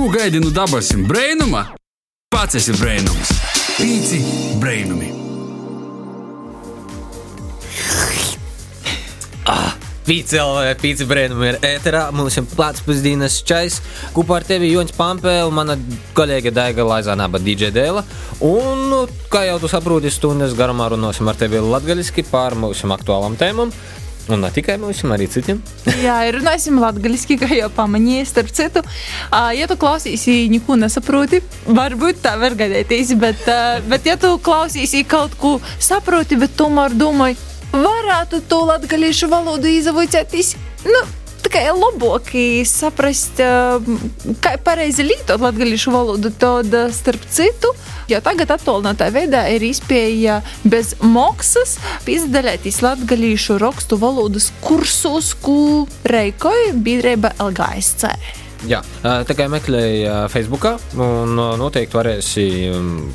Ko gaidi no dabasim brainuma? Pats esi brainums. Pīci brainumi. Pīci LV, pīci brēnumi ir ēterā, mums ir plāts pusdienas čais. Kopā ar tevi Joņš Pampē un mana kolēģe Daiga Laizānā, bet DJ Dēla. Un, kā jau tu saproti, stundas garumā runāsim ar tevi latgaļiski par mūsu aktuālām tēmām. Un ne tikai mums, arī citiem. Jā, runāsim latviešu, kā jau pamanīju. Starp citu, ja tu klausīsi, neko nesaproti, varbūt tā var gadīties. Bet, bet ja tu klausīsi kaut ko saproti, bet tomēr domāji, varētu to latviešu valodu izavoties. Nu, tikai labāk saprast, kā pareizi lietot latviešu valodu. Tad, starp citu, jau tagad attālinātā veidā ir iespēja bez maksas piedalīties latviešu rakstu valodas kursos, ko reikoja biedrība LGSC. Jā, tā kā meklēju Facebook, un noteikti varēsi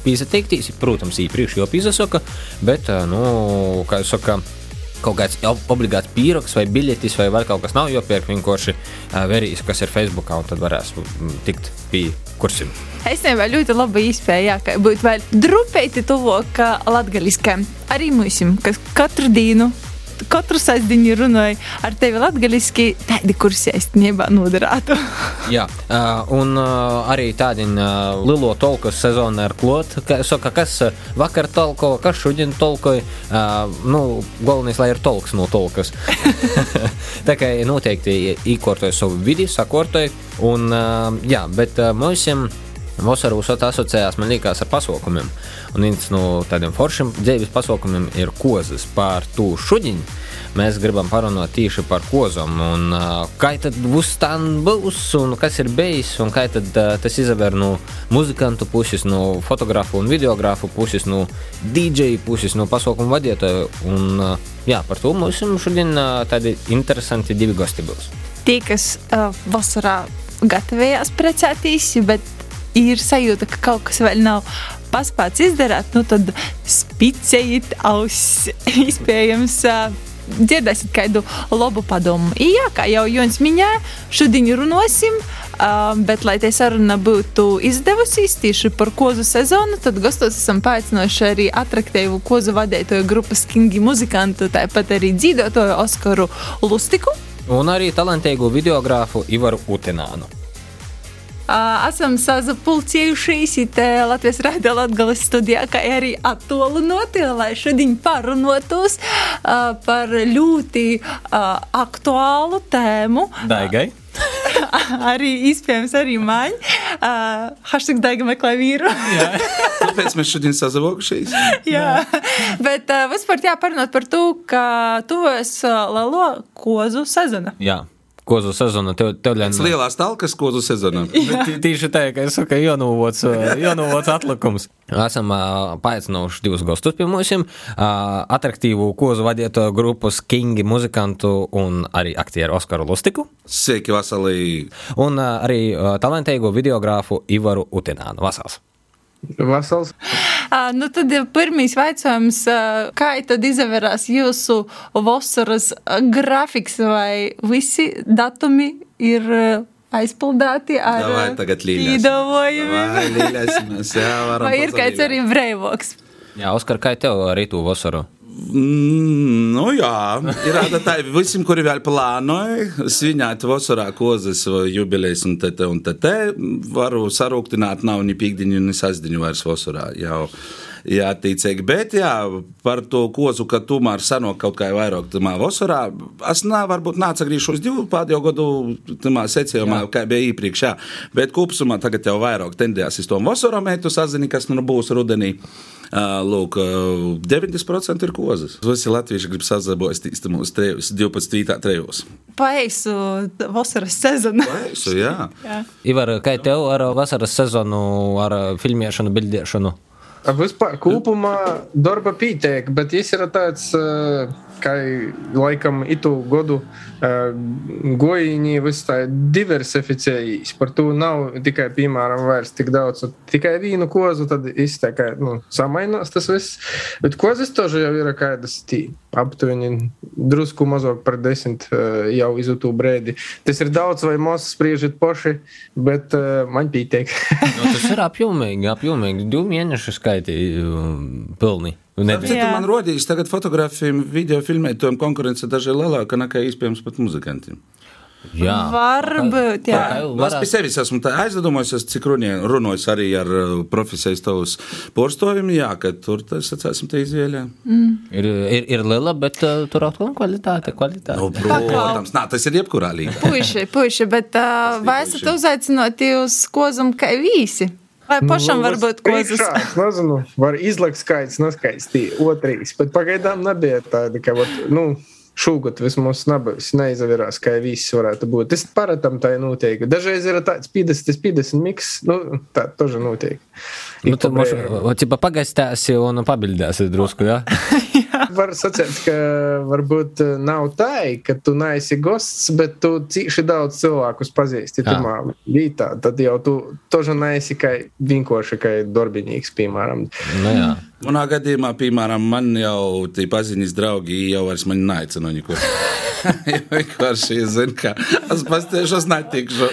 piesaistīties. Protams, īpaši jau piesaistīja, bet, nu, kā jau saka, kaut kāds obligāts pīrogs vai biļetes, vai vēl kaut kas nav jāpērk. Vienkārši verīs, kas ir Facebook, un tad varēs tikt pie kursiem. Es nevaru ļoti labi izpējāt, ka būtu vēl drupēti tuvāk latgaliskam. Arī mums, kas katru dienu katru sestdienu runāju ar tevi latviešu, tādi kursi īstenībā noderētu. Jā, un arī tādi lielo tolku sezonu ar klotu. Saka, kas vakar tolko, kas šodien tolkoja. Nu, galvenais, lai ir tolks no tolkas. Tā kā noteikti īkortoju savu vidi, sakortoju. Un, jā, bet mums ir Vasaru asociējās, man liekas, ar pasaukumiem. Un viens no tādiem foršiem dzīves pasaukumiem ir kozas par to šudiņu. Mēs gribam parunāt tieši par kozām. Un, uh, kā tad būs tā būs, un kas ir bijis, un kā tad, uh, tas izaver no muzikantu puses, no fotografu un videogrāfu puses, no DJ puses, no pasaukuma vadītāju. Un, uh, jā, par to mums šodien uh, tādi interesanti divi gosti būs. Tie, kas uh, vasarā gatavējās precēties, bet ir sajūta, ka kaut kas vēl nav paspēts izdarīt, nu tad spicējiet ausis. Iespējams, dzirdēsiet kādu labu padomu. Jā, kā jau Jons minēja, šodien runāsim. Bet, lai tā saruna būtu izdevusies tieši par kozu sezonu, tad gastos esam paaicinājuši arī attraktīvu kozu vadītāju grupas Kingi muzikantu, tāpat arī dzīvotāju Oskaru Lustiku. Un arī talantīgu videogrāfu Ivaru Utinānu. Esam sazapulcējušies Latvijas Rādio Latgales studijā, kā arī attālināti, lai šodien parunotos par ļoti aktuālu tēmu. Daigai. arī iespējams, arī man. Uh, hashtag daiga meklē vīru. jā, tāpēc mēs šodien sazavokušies. jā, bet uh, vispār jāparunāt par to, ka tuvojas uh, Lalo kozu sezona. Jā kozu sezonu. Tev, tev. Tas lielās talkas kozu sezonā. Tīši tā, ka es saku, jānovots, jānovots atlikums. Esam uh, paaicinājuši divus gostus pie mums, uh, atraktīvu kozu vadītāju grupas Kingi muzikantu un arī aktieru Oskaru Lustiku. Sveiki, Vasalī! Un uh, arī talantīgo videogrāfu Ivaru Utinānu. Vasals! Vasals. Uh, nu tad pirmīs jautājums, uh, kā tad izvērās jūsu vasaras grafiks, vai visi datumi ir aizpildīti ar īdavojumiem? vai ir kāds arī brīvāks? Jā, Oskar, kā tev arī tu vasaru? Mm, nu, jā, ir tā, visiem, kuri vēl plānoja svinēt vasarā kozas jubilejas un te un te, te varu sarūktināt, nav ni pīkdiņu, ni sasdiņu vairs vasarā. Jau. Jā, ticīgi, bet jā, par to kozu, ka tomēr sanāk kaut kā vairāk tamā vasarā. Es nā, varbūt nācagrīšos divu pēdējo gadu tamā secējumā, kā bija iepriekš, jā. Bet kopsumā tagad jau vairāk tendējās uz to vasaru mētu sazini, kas nu būs rudenī. Lūk, 90% ir kozas. Visi latvieši grib sazaboties mūsu 12. trejos. Paisu vasaras sezonu. Paisu, jā. jā. Ivar, kā tev ar vasaras sezonu, ar filmēšanu, bildēšanu? Vispār kopumā darba pietiek, bet viņš ir tāds uh, kā laikam itu godu gojiņi viss tā diversificējīs. Par to nav tikai, piemēram, vairs tik daudz, tikai vienu kozu, tad izteikā, nu, samainās tas viss. Bet kozas toži jau ir kādas tī, aptuveni drusku mazāk par desmit jau iz to brēdi. Tas ir daudz vai maz spriežat poši, bet man pieteik. nu, tas ir apjomīgi, apjomīgi. Divu mēnešu skaiti um, pilni. Citu, man rodīs, tagad fotografiem, video filmētājiem konkurence daži ir lielāka nekā iespējams pat muzikantiem. Jā, Varbūt, jā. Es pie sevis esmu aizdomājis, cik runājis arī ar uh, profesijas tavus porstoviem, jā, ka tur tas, esam te izvēlē. Mm. Ir, ir, ir liela, bet uh, tur atkal kvalitāte, kvalitāte. Nu, protams, nā, tas ir jebkurā līgā. Puiši, puiši, bet uh, vai esat uzaicināti uz kozam kā vīsi? Vai pašam nu, var būt kozas? Nezinu, var izlikt skaits, neskaits tī otrīs, bet pagaidām nebija tāda, ka, vat, nu, šogad vismaz nebūs, neizavērās, kā viss varētu būt. Tas paratam tā ir noteikti. Dažreiz ir tāds 50, 50 miks, nu, tā тоже notiek. Nu, tad mums, tipa, pagaistāsi un pabildēsi drusku, jā? Ja? Var sacīt, ka varbūt nav tā, ka tu neesi gosts, bet tu cīši daudz cilvēkus pazīsti tamā vietā. Tad jau tu toža neesi kā vienkārši kā darbinīgs, piemēram. Nu, jā. Manā gadījumā, piemēram, man jau tie paziņas draugi jau vairs mani neaicina nekur. vienkārši zinu, ka es pastāvēšu, es netikšu.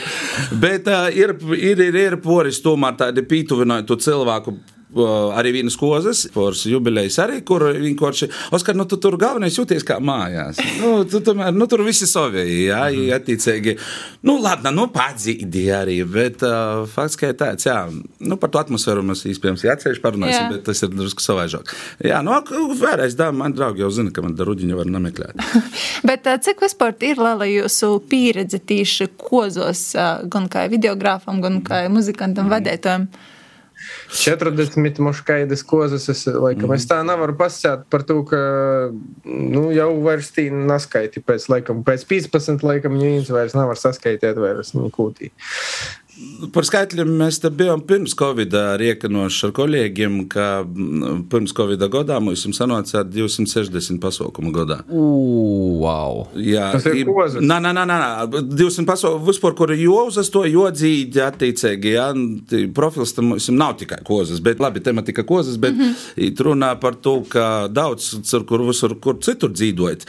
Bet uh, ir, ir, ir, ir poris tomēr tādi pītuvināti cilvēku arī vienas kozas, Porsche jubilejas arī, kur vienkārši, Oskar, nu tu tur galvenais jūties kā mājās. Nu, tu tomēr, nu tur visi savēji, jā, mm -hmm. attiecīgi. Nu, labi, nu padzīdi arī, bet uh, fakts, ka ir tāds, jā, nu par to atmosfēru mēs īstenībā jāatceļš parunāsim, jā. bet tas ir drusku savaižāk. Jā, nu, vēlreiz, dā, man draugi jau zina, ka man daruģiņu var nemeklēt. bet uh, cik vispār ir liela jūsu pieredze tīši kozos, uh, gan kā videogrāfam, gan kā muzikantam, mm. vadētājiem? 40 muškaidas kozas. Es, laikam, mm. es tā nevaru pasakāt par to, ka nu, jau vairs tī neskaiti pēc, laikam, pēc 15, laikam, viņas vairs nevar saskaitīt vairs nu, kūtī. Par skaitļiem mēs te bijām pirms Covid riekanoši ar kolēģiem, ka pirms Covid gadā mums sanāca 260 pasaukumu gadā. Wow! Jā, tas ir. Nā, nā, nā, nā, 200 pasaukumu, vispār, kuri jūzas to, jo dzīdi attiecīgi, jā, profils tam mums nav tikai kozas, bet labi, tematika kozas, bet mm -hmm. runā par to, ka daudz, kur visur, kur citur dzīvojot,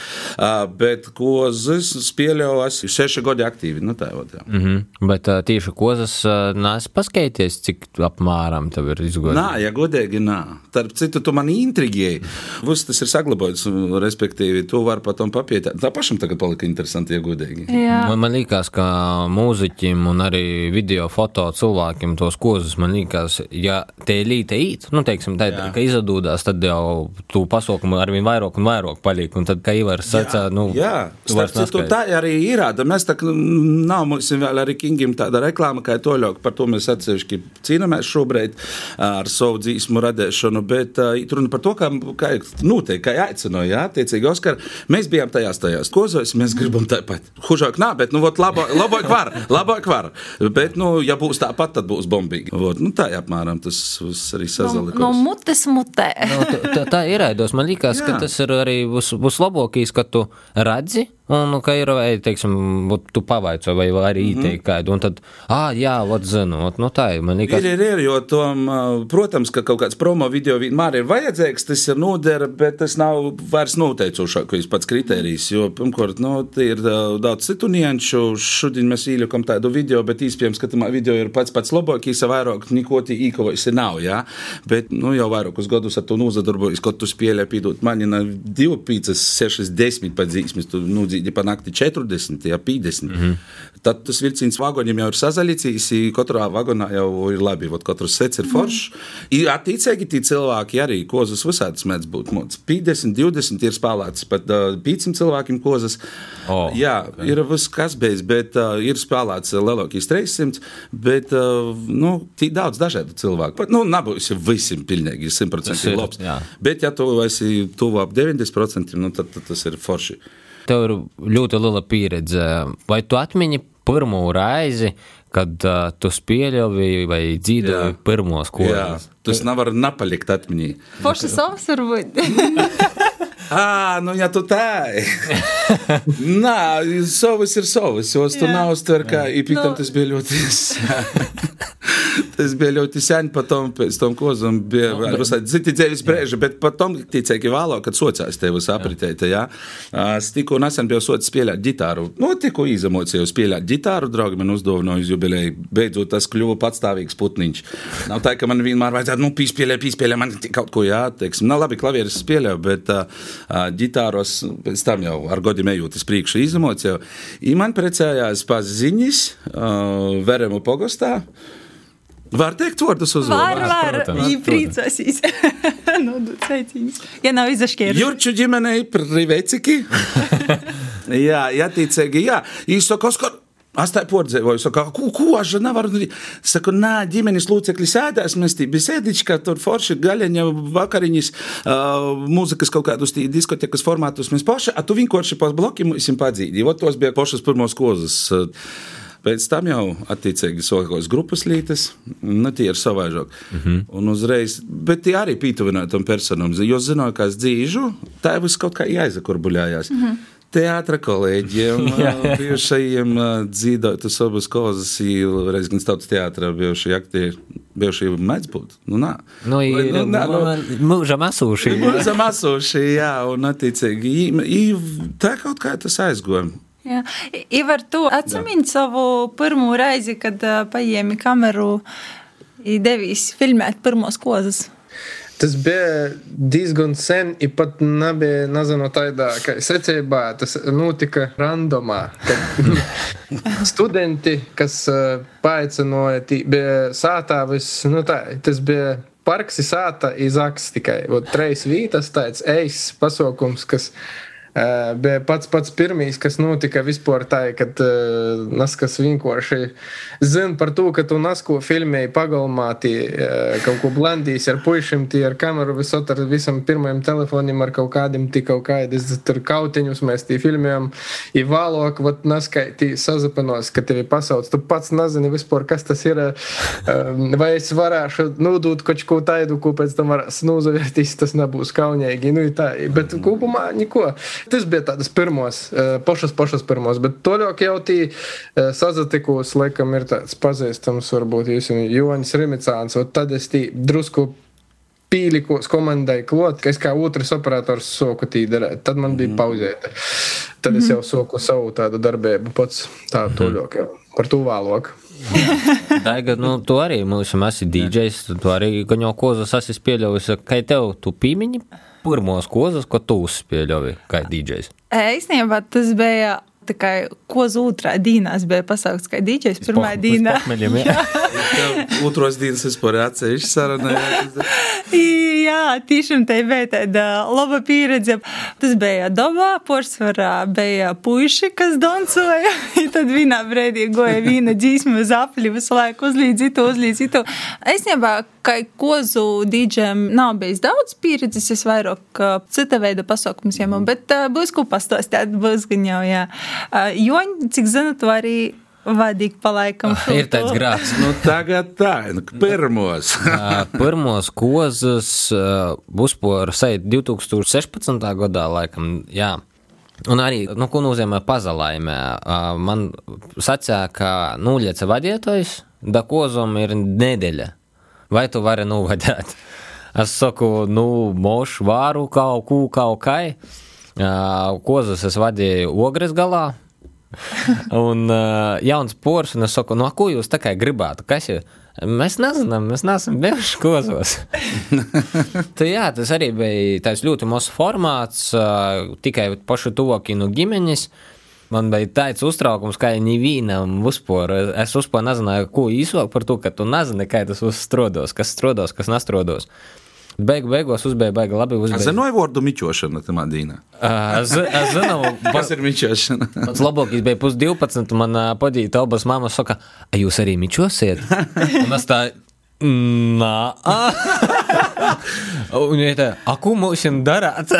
bet kozas spēļojas seši gadi aktīvi, nu tā jau tā. Mm -hmm. Bet uh, tieši kozas prozas nāc paskaities, cik apmēram tev ir izgodīgi? Nā, ja godīgi, nā. Starp citu, tu man intrigēji. Viss tas ir saglabāts, respektīvi, tu vari pat tam papietāt. Tā pašam tagad palika interesanti, ja godīgi. Man, man liekas, ka mūziķim un arī video foto cilvēkiem tos kozus, man liekas, ja te līte īt, nu, teiksim, tā, Jā. ka izadūdās, tad jau tu pasaukumu arvien vairāk un vairāk paliek, un tad, kā Ivars sacā, nu, Jā, starp citu, tā arī ir, mēs tā, nav mums vēl arī Kingim tāda reklāma, tikai toļāk, par to mēs atsevišķi cīnāmies šobrīd ar savu dzīsmu radēšanu, bet uh, runa par to, kā, kā notiek, kā aicināja, jā, attiecīgi, Oskar, mēs bijām tajās tajās kozos, mēs gribam tāpat. Hužāk nā, bet, nu, vot, labo, labāk var, labāk var, bet, nu, ja būs tāpat, tad būs bombīgi. Vot, nu, tā apmēram tas arī sazalikos. No, no mutes mutē. no, tā, tā ir aidos, man liekas, ka tas ir arī būs, būs labākīs, ka tu redzi, Un, nu, ka ir, vai, teiksim, tu pavaico, vai arī mm -hmm. ieteikti kādu, un tad, ah, jā, vot zinu, ot, nu tā ir. Man liekas, ir, ir, ir, jo tom, protams, ka kaut kāds promo video vienmēr ir vajadzīgs, tas ir nodara, bet tas nav vairs noteicošākais pats kriterijs, jo, pirmkārt, nu, ir daudz citu nianšu, šodien mēs īļokam tādu video, bet īspējams, ka tamā video ir pats pats labākīs, vairāk neko tī īkovojas nav, jā, bet, nu, jau vairākus gadus ar to nozadarbojas, kaut tu spēlē, pīdot mani na 2, 5, 6, 10 padzīsmes, tu, nu, dzīvi panākti 40, ja 50. Mm -hmm. Tad tas vilciens vagoniem jau ir sazalicis, katrā vagonā jau ir labi, ot, katrs sets ir foršs. Mm -hmm. Attiecīgi tie cilvēki arī kozas visādas mēdz būt. Mods. 50, 20 ir spēlēts, pat uh, 500 cilvēkiem kozas. Oh, Jā, okay. ir viss kas beidzis, bet uh, ir spēlēts lielākais 300, bet uh, nu, daudz dažādu cilvēku. Pat, nu, nebūs visiem pilnīgi 100% labs. Bet, ja tu esi tuvu ap 90%, nu, tad, tad tas ir forši. Tev ir ļoti liela pieredze. Vai tu atmini pirmo reizi, kad uh, tu spēļoji vai dzīvoji pirmos kokus? Tas nevar nepalikt atmiņā. Forši savs varbūt. Ā, nu, ja tu tā Nā, savas ir savas. Jos tu nav uztver, kā īpiktam Nu. tas bija ļoti. Tas bija ļoti sen, pat tam pēc tam kozam bija ziti dzīves brēža, bet pat tam ticēki vēlo, kad sociās tev sapritēta, jā. Es tikko nesen biju socis spēlēt ģitāru. Nu, tikko izemocījos spēlēt ģitāru, draugi man uzdāvināja uz jubileju. Beidzot, tas kļuva patstāvīgs putniņš. Nav tā, ka man vienmēr vajadzētu, nu, pīspēlēt, pīspēlēt, man kaut ko jāteiksim. Nav labi, klavieris spēlēju, bet uh, ģitāros pēc tam jau ar godiem ejot uz priekšu izemocīju. I man precējās paziņas Veremu pogostā. Var teikt, vārdus Var, uzvārdu. var, protams, viņi priecāsīs. Nodot sveicienus. Ja nav izašķēris. Jurču ģimenei priveciki. jā, jātīcīgi, jā. Īsaka, Oskar. Es tā pordzēju, saka, ko, ko aš nevaru darīt. Saku, nē, ģimenes locekļi sēdēs, mēs tī bisēdiķi, ka tur forši gaļaņa vakariņas, uh, mūzikas kaut kādus tī diskotekas formātus mēs paši, a tu vienkārši pās blokiem esam padzīdi. Vot tos bija pašas pirmos kozas. Pēc tam jau attiecīgi sākās grupas lītes, nu, tie ir savaižāk. Mm -hmm. Un uzreiz, bet tie arī pītuvināja tam personam, jo zināju, kā es dzīžu, tā jau viss kaut kā jāizakurbuļājās. Mm -hmm. Teātra kolēģiem, bijušajiem dzīvotas abas kozas, reiz gan tautas teātrā bijušie aktieri, bijušie mēdz būt. Nu, nā. Nu, ir nu, nā, nu, mūžam esūši. Mūžam esoši, jā, un attiecīgi, i- i- tā kaut kā tas aizgoja. Jā. I- Ivar, tu atsimini savu pirmo reizi, kad paņēmi kameru un devies filmēt pirmos kozas. Tas bija diezgan sen, ja pat nebija, nezinu, tādā, secībā tas notika randomā. Studenti, kas uh, paaicināja, bija sātā, vis, nu tā, tas bija parks, ir sāta, izaks tikai. Treis vītas, tāds eis pasaukums, kas uh, bija pats pats pirmīs, kas notika vispār tā, kad uh, naskas vienkārši zina par to, ka tu nasko filmēji pagalmā, tie uh, kaut ko blandīs ar puišiem, tie ar kameru visot ar visam pirmajam telefonam, ar kaut kādiem, tie kaut kādas tur kautiņus mēs tie filmējam, ir vēlāk, vat naskai tie sazapanos, ka tevi pasauc, tu pats nezini vispār, kas tas ir, uh, vai es varēšu nodūt kaut ko tādu, ko pēc tam varēs nozavērtīs, tas nebūs kaunīgi, nu tā, bet kopumā neko. Tas bija tādas pirmos, uh, pašas, pašas pirmos, bet toļāk jau tī uh, sazatikos, laikam ir tāds pazīstams, varbūt jūs un Joņas Rimicāns, un tad es tī drusku pīlikos komandai klot, ka es kā otrs operators soku tī darēt. Tad man bija pauzēta. Tad es jau soku savu tādu darbību pats tā toļāk jau par to vēlāk. Daiga, nu, tu arī mums esi DJs, tu arī gaņo kozas esi pieļaujusi. Kā tev, tu pīmiņi pirmos kozas, ko tu uzspieļovi kā DJs? Īstenībā tas bija tikai kozu otrā dienā. Es biju pasaukts kā dīķis pirmā dienā. Pokmeļiem, jā. Otros dienas vispār atsevišķi sarunā. Jā, tiešām tā bija tāda laba pieredze. Tas bija dabā, porcelānā bija puiši, kas dancoja. I tad vienā brīdī goja viena dzīsma uz apli, visu laiku uzlīdz citu, uzlīdz citu. Īstenībā, kā kozu dīdžiem nav bijis daudz pieredzes, es vairāk uh, cita veida pasaukumus ņemu, bet uh, būs ko pastostāt, būs gan jau, jā. Uh, Joņ, cik zinu, tu arī vadīgi palaikam. Ir tāds grāts. Nu, tagad tā, nu, pirmos. Pirmos kozas uzpūra seit 2016. gadā, laikam, jā. Un arī, nu, ko nozīmē pazalaimē? Man sacīja, ka nulieca vadītājs, da kozom ir nedēļa. Vai tu vari novadīt? Es saku, nu, mošu vāru kaut ko, kaut kai. Ā, Kozas es vadīju ogres galā, Un uh, jauns pors, un es saku, no ko jūs tā kā gribētu? Kas ir? Mēs nezinām, mēs neesam bijuši kozos. tā, jā, tas arī bija tāds ļoti mazs formāts, uh, tikai pašu tuvākinu ģimenes. Man bija tāds uztraukums, ka nevienam uzpūra. Es uzpūru nezināju, ko īsāk par to, ka tu nezini, kā tas uzstrodos, kas strodos, kas nestrodos. Beigu, beigās uzbēga baigi labi. Uzbēga. zinu, vārdu mičošana, tā dīna. Uh, es, zinu, Kas ir mičošana? Pats labākais bija pus 12. Man padīja, abas mammas saka, "A jūs arī mičosiet. Un es tā, nā. Un viņa tā, a, ko mums darāt?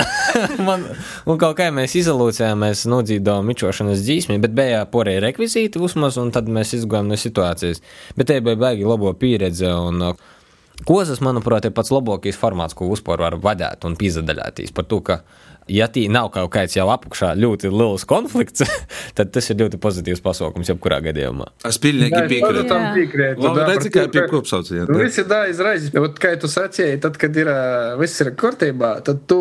Man, un kaut kā mēs izolūcijām, mēs nodzīdām mičošanas dzīsmi, bet bija porēja rekvizīti uzmaz, un tad mēs izgājām no situācijas. Bet te bija baigi labo pieredze. Un, uh, Kozas, manuprāt, ir pats labākais formāts, ko vispār var vadīt un pīzdaļāties par to, ka ja tī nav kaut kāds jau apakšā ļoti liels konflikts, tad tas ir ļoti pozitīvs pasākums jebkurā gadījumā. Es pilnīgi piekrītu. tam piekrītu. Labi, da, redzi, kā pie kopsauciena. Nu, viss ir tā izraizes. Bet, kā tu sacīji, tad, kad ir viss ir kārtībā, tad tu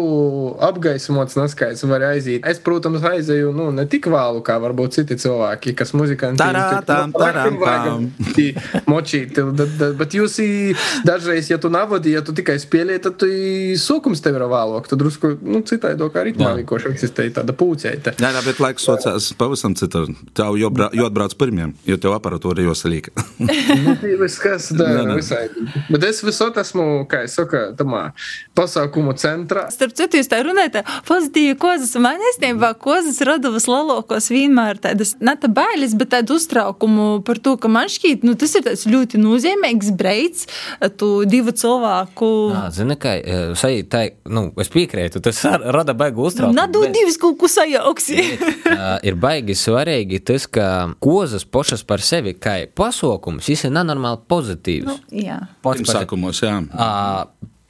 apgaismots neskaidrs vari aiziet. Es, protams, aizēju nu, ne tik vālu, kā varbūt citi cilvēki, kas muzikanti. Tarā, tam, taram, tam. Močīt, bet jūs dažreiz, ja tu navadi, ja tu tikai spēlē, tad tu ī sokums tev ir vēlāk. Tad drusku, nu, citādi, kā ritmā vienkārši eksistē tāda pūcēta. Jā, jā, bet laiks sociāls pavisam citur. Tev jau jāatbrauc pirmiem, jo tev aparatūra jau salīka. Nu, viss, kas dara visai. Bet es visot esmu, kā es saku, tamā pasākumu centrā. Starp citu, jūs tā runājat, pozitīvi kozas. Man īstenībā kozas radovas lalokos vienmēr tādas, ne tā bailes, bet tādu uztraukumu par to, ka man šķiet, nu, tas ir tāds ļoti nozīmīgs breids, tu divu cilvēku. Jā, zini, kā sajūt, tā, nu, es piekrītu, tas rada baigu uztraukumu. Nadu bet, divas kaut ko sajauksi. Ir baigi svarīgi tas, ka kozas pašas par sevi, kā pasaukums, tas ir nenormāli pozitīvs. Jā. Pats par sevi. Sākumos, jā. Ā,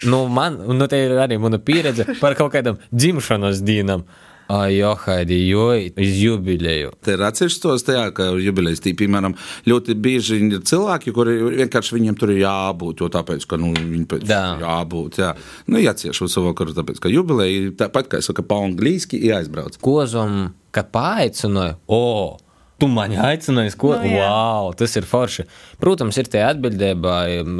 Nu, man, nu, te ir arī mana pieredze par kaut kādam dzimšanas dienam. Ai, jo, Haidi, jo, iz jubileju. Te ir atsevišķi tos tajā, ka jubilejas tī, piemēram, ļoti bieži ir cilvēki, kuri vienkārši viņiem tur ir jābūt, jo tāpēc, ka, nu, viņi pēc Jā. jābūt, jā. Nu, jācieš uz savu vakaru, tāpēc, ka jubileja, ir tāpat, kā es saku, pa anglīski, jāizbrauc. Kozam, kad paaicināja, o, tu mani aicināji, ko? Nu, jā. wow, tas ir forši. Protams, ir tie atbildībā,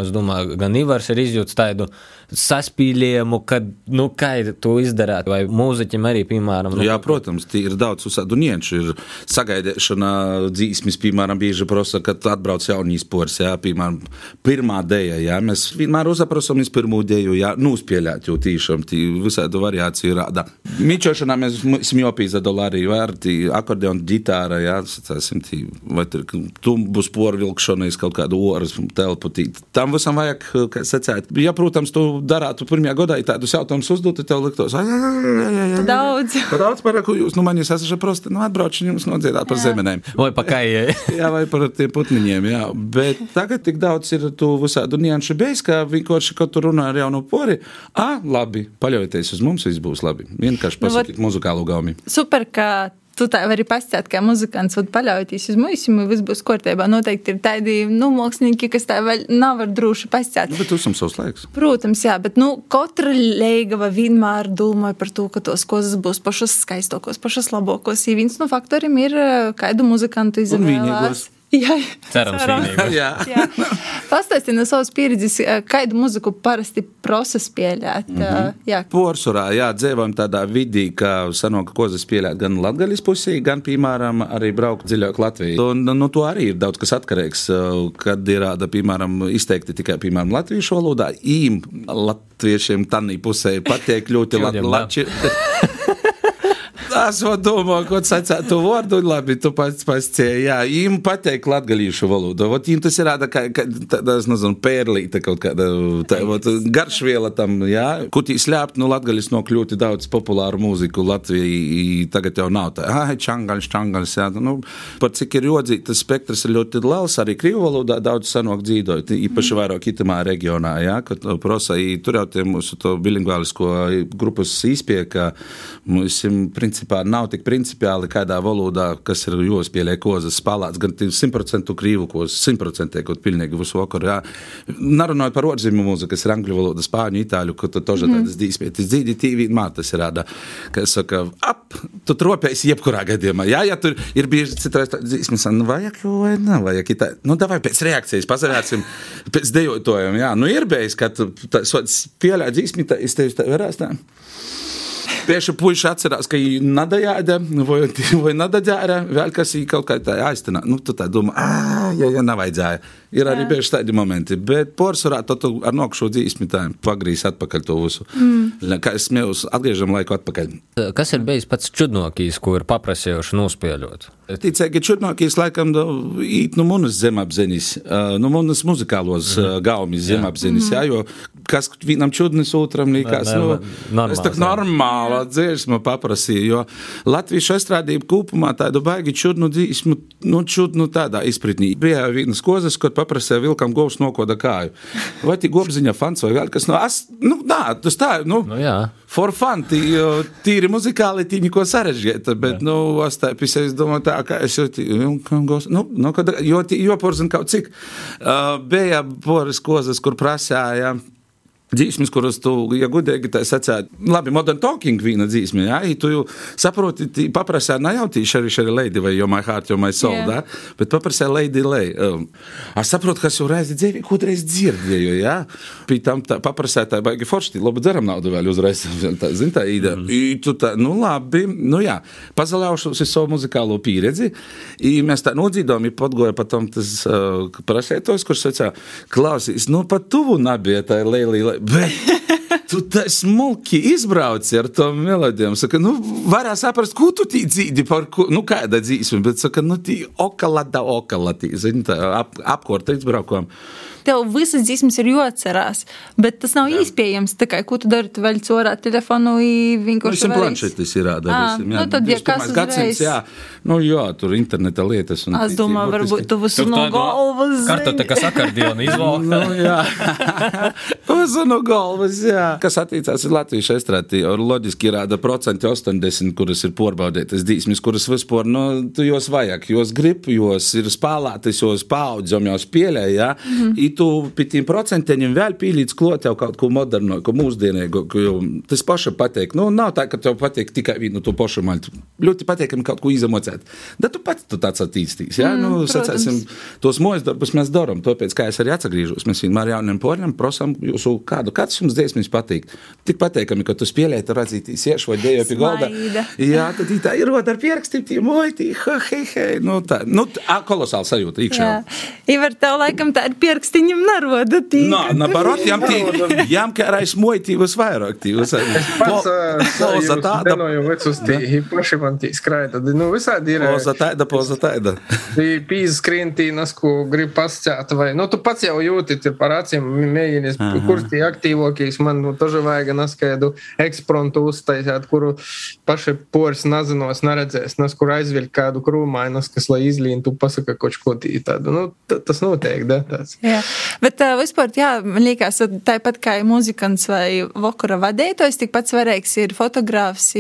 es domāju, gan Ivars ir izjūts tādu saspīlējumu, kad, nu, kā to izdarāt, vai mūziķim arī, piemēram, nu, Jā, protams, ir daudz uzsādu nieču. Ir sagaidīšana dzīsmis, piemēram, bieži prasa, kad atbrauc jaunīs pors, jā, piemēram, pirmā dēja, jā, mēs vienmēr uzaprasam iz pirmū dēju, jā, nūspēļāt, jo tīšām tī visādu variāciju rāda. Mīčošanā mēs esam jopīza dolārī, vai ar tī akordeonu ģitāra, jā, sacāsim, tī, vai tur tumbus porvilkšana iz kaut kādu oras telpu, tī. Tam visam vajag, kā sacēt, ja, protams, tu darātu pirmajā gadā, ja tādus jautājumus uzdot, tad tev liktos, ai. Daudz. Par daudz par ko jūs, nu, man jūs esat prosti, nu, atbraucu jums nodziedāt par zemenēm. vai pakājai. Jā, vai par tiem putniņiem, jā. Bet tagad tik daudz ir tu visādu nianšu bijis, ka vienkārši, kad tu runā ar jaunu pori, ah, labi, paļaujieties uz mums, viss būs labi. Vienkārši Nu, pasakīt muzikālu gaumi. Super, ka tu tā vari pastāstīt, kā muzikants, un paļauties uz un viss būs kārtībā. Noteikti ir tādi nu, mākslinieki, kas tā vēl nav droši Nu, pastāstīt. bet tu esam savs laiks. Protams, jā, bet nu, katra leigava vienmēr domāja par to, ka tos kozas būs pašas skaistākos, pašas labākos. Ja viens no faktoriem ir, eh, kādu muzikantu izvēlēties. Jā, Cerams. Jā. Pastāstiet no savas pieredzes, eh, kādu muziku parasti prosa spēlēt. Mm. -hmm. Jā, Porcelāna, jā, dzīvojam tādā vidī, ka sanoka kozas pieļaut gan Latvijas pusē, gan, piemēram, arī braukt dziļāk Latvijā. Un nu, to arī ir daudz kas atkarīgs, uh, kad ir, āda, piemēram, izteikti tikai, piemēram, latviešu valodā. Īm latviešiem tanī pusē patiek ļoti labi. Es domāju, ko sacīt to vārdu, labi, tu pats pascēji. Jā, viņam patīk latgalīšu valodu. Vot viņam tas ir tāda, kā, tāda, es nezinu, pērlīte kaut kāda, tā, vot, garšviela tam, jā. Kutī slēpt, nu, latgalis nokļūti daudz populāru mūziku Latvijai, tagad jau nav tā, ah, čangaļs, čangaļs, jā. Nu, par cik ir jodzīti, tas spektrs ir ļoti liels, arī krīvu valodā daudz sanok dzīvot, īpaši vairāk itamā reģionā, jā, kad prosa, tur jau tie mūsu to bilingvālisko grupas izpie, ka mums, principā, nav tik principiāli kādā valodā, kas ir jospēlē kozas spēlēts, gan 100% krīvu kozas, 100% kaut pilnīgi visu vakaru, jā. Narunājot par orzīmu mūziku, kas ir angļu valoda, spāņu, itāļu, ka tu toža tādas dīspētis dzīvi, tīvi, māt tas ir rāda, ka es saku, ap, tu tropēsi jebkurā gadījumā, jā, ja tur ir bieži citreiz tā dzīsmes, nu vajag jau vai nav, vajag itā, nu davai pēc reakcijas, pasavērsim, pēc dejotojiem, jā, nu ir bijis, ka tu tā, so, pieļā dzīsmi, tā, es tevi tā varēs tā. Tieši puiši atcerās, ka viņi nadajāda, vai, vai nadajāra, vēl kas ir kaut kā tā aiztenā. Nu, tu tā domā, ah, ja, ja nav vajadzēja. Ir arī bieži tādi momenti, bet porcelāna to ar nokšu dzīsmi tā pagrīs atpakaļ to visu. Mm. Kā es smējos, atgriežam laiku atpakaļ. Kas ir bijis pats čudnākais, ko ir paprasījuši nospēļot? Ticēju, ka čurnākīs laikam da, īt no manas zemapziņas, uh, no manas muzikālos uh, gaumis zemapziņas, jā, jo kas vienam čudnis, otram likās. Nu, normāls, es jā. normāla dziesma paprasīju, jo Latvijas estrādība kopumā tādu baigi čudnu dzīsmu, nu, čudnu tādā izpratnī. Bija vienas kozas, kur paprasīja vilkam govs nokoda kāju. Vai tī gobziņa fans vai vēl kas, nu, as, nu, nā, tas tā, nu, Nu, jā. For fun, tī, tīri muzikāli tī neko sarežģīta, bet, nu, es tā pisēju, es domāju, tā, ka es jau tī, vilkam govs, nu, nu, kad, jo, tī, jo porzin kaut cik, uh, bija poras kozas, kur prasāja, Dzīsmes, kuras tu, ja gudīgi tā sacāt, labi, modern talking viena dzīsme, jā, ja tu jau saproti, tī paprasā, ne jau tī šari, šari lady vai jo my heart, jo my soul, yeah. da, bet paprasā lady lay. Um, es saprotu, kas jau reizi dzīvi, kādreiz dzirdēju, jā, pie tam tā paprasā tā baigi foršti, labi, dzeram naudu vēl uzreiz, tā, zin, tā ideja. I tu tā, nu labi, nu jā, pazaļaušu uz savu muzikālo pieredzi, i mēs tā nodzīdām, i podgoja patam tas uh, prasētos, kurš sacā, klausīs, nu pat tuvu nabija tā lēlī, bet tu tā smulki izbrauci ar to melodijām. Saka, nu, varētu saprast, ko tu tī dzīdi, par ko, nu, kāda dzīsme, bet saka, nu, tī okalada, okalati, zini, tā ap, apkorta izbraukām. Tev visas dziesmas ir jāatcerās, bet tas nav iespējams. Tā kā, ko tu dari, tu vēl corā telefonu i Nu, vienkārši. Visam planšetis ir rāda. Ā, visam, nu tad, ja 21. kas gadsimts, uzreiz- jā, nu, jā, tur interneta lietas. un Es tī- tī domāju, varbūt tu visu no galvas. Kartote, kas akordionu izvalkta. Nu, jā, uz no galvas. Jā. Kas attiecās uz Latvijas estrādi, ir loģiski rāda procenti 80, kuras ir porbaudītas dzīsmes, kuras vispār, nu, tu jos vajag, jos grib, jos ir spēlētas, jos paudzom, jos pieļauj, jā. Mm -hmm. I tu pie tiem procentiem vēl pīlīdz klot jau kaut ko modernu, ko mūsdienīgu, jau tas paša pateik. Nu, nav tā, ka tev patīk tikai vienu to pašu maļu. Ļoti patīkami kaut ko izamocēt. Da tu pats tu tāds attīstīs, jā, mm, nu, sacēsim, tos mojas darbus mēs darām. Tāpēc, kā es arī atgriežos, mēs vienmēr jauniem poriem prasām, jūsu kādu, kāds jums dziesmas patīk. Tik patīkami, ka tu spēlēji, tu radzītīs iešu vai dēju pie galda. Jā, tad tā ir rota ar pierakstiem, tie moji, ha, hei, hei. Nu, tā, nu, tā, kolosāli sajūta iekšā. Jā, Ivar, tev laikam tā ir pierakstiņam naroda. tī, Nā, ka na, tu- barot, jām tī, jām kā reiz moji tīvas vairāk, tīvas. Pats Poza tāda, denoju vecus tī, paši man tī skraida. Nu, visādi ir. poza tāda, poza tāda. Pīzes skrientīnas, ko grib pasciāt, vai, nu, tu pats jau jūti te par acīm, mēģinies, kurš tie aktīvākīs, man, nu, toži vajag naskaidu eksprontu uztaisāt, kuru paši poris nazinos neredzēs, nas, kur aizviļ kādu krūmainas, kas, lai izlīn, tu pasaka kaut ko tādu, nu, ta- tas notiek, da, tāds. Jā, bet uh, vispār, jā, man liekas, tāpat kā muzikants vai vakara vadītājs, tikpat svarīgs ir fotogrāfs,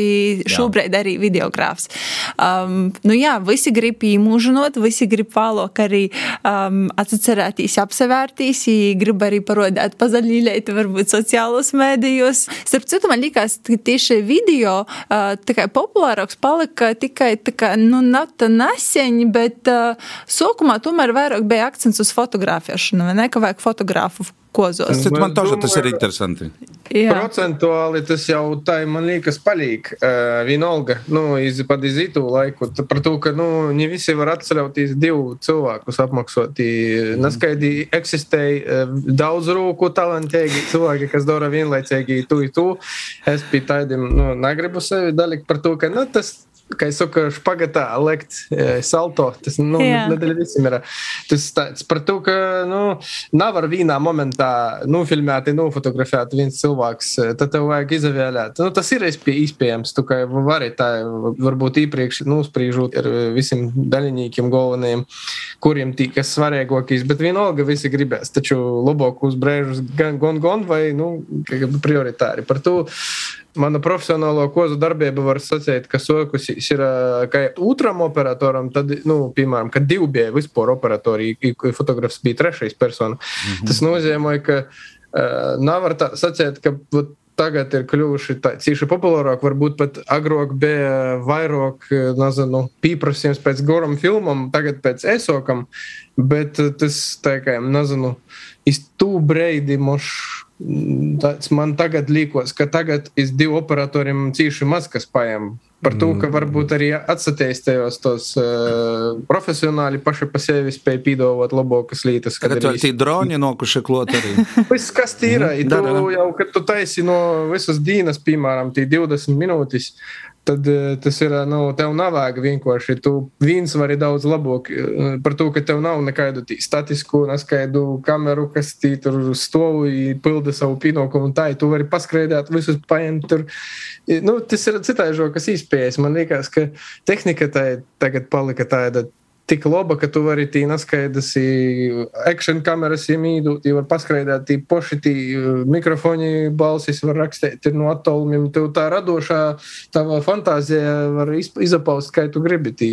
šobrīd arī videogrāfs. Um, nu jā, visi grib īmūžinot, visi grib vēlāk arī um, atcerēties, apsevērtīs, i grib arī parodēt pazaļīlēt, varbūt sociālos mēdījos. Starp citu, man liekas, ka tieši video kā populārāks palika tikai kā, nu, nata neseņi, bet uh, sākumā tomēr vairāk bija akcents uz fotografēšanu, vai ne, ka vajag fotogrāfu kozos. Tas man Es тоже tas ir domāju- interesanti. Jā. Procentuāli tas jau tā, man liekas, paliek uh, vienalga. Nu, iz, pat iz itu laiku. t- Par to, ka nu, ne visi var atcerēties divu cilvēkus apmaksāt. Neskaidri eksistēja uh, daudz rūku, talantīgi cilvēki, kas dara vienlaicīgi tu, tu. Es pie tādiem nu, negribu sevi dalikt par to, ka nu, tas. Kā jau saka, špagatā likt e, salto. Tas nu, Jā. nedēļa visiem ir. Tas tāds par to, ka nu, nav ar vienā momentā nofilmēt, nofotografēt viens cilvēks. eh, Tad tev vajag izvēlēt. Nu, tas ir iespē- iespējams. Tu kā vari tā, varbūt iepriekš nospriežot ar visiem daļiniekiem galvenajiem, kuriem tīkas svarīgākais. Bet vienalga visi gribēs. Taču labākos brēžus gan, gan, gan vai nu, kā prioritāri. Par to Mana profesionālo kozu darbība var sacīt, ka sokusīs ir kā otram operatoram, tad, nu, piemēram, kad divi bija vispār operatori, fotografs bija trešais persona. Mm -hmm. Tas nozīmē, ka uh, nav var sacīt, ka vot, tagad ir kļuvuši tādi populārāki, varbūt pat agrāk bija vairāk, nezinu, pieprasījums pēc goram filmam, tagad pēc esokam, bet tas, tā kā, nezinu, iz tū breidi moš tāds man tagad liekas, ka tagad iz divu operatoriem cīši maz kas paņem. Par to, ka varbūt arī atsatīstījos tos uh, profesionāli paši pa sevi spēj pīdot labākas lietas. kad vēl tie droni nokuši klot arī. Viss, kas ir Da, tu jau, kad tu taisi no visas dienas, piemēram, tie 20 minūtes, tad eh, tas ir, nu, tev nav vajag vienkārši. Tu viens vari daudz labāk eh, par to, ka tev nav nekādu statisku, neskaidu kameru, kas tur stāv un pilda savu pienākumu. Tā, tu vari paskraidīt, visus paņemt tur. Nu, tas ir citādi, kas izpējas. Man liekas, ka tehnika tā tagad palika tāda tik laba, ka tu vari tī naskaidrs, action kameras iemīdūt, jau var paskraidāt tī poši tī mikrofoni balsis, var rakstīt no attālumiem. Tev tā radošā, tava fantāzija var izapaust, kā tu gribi tī.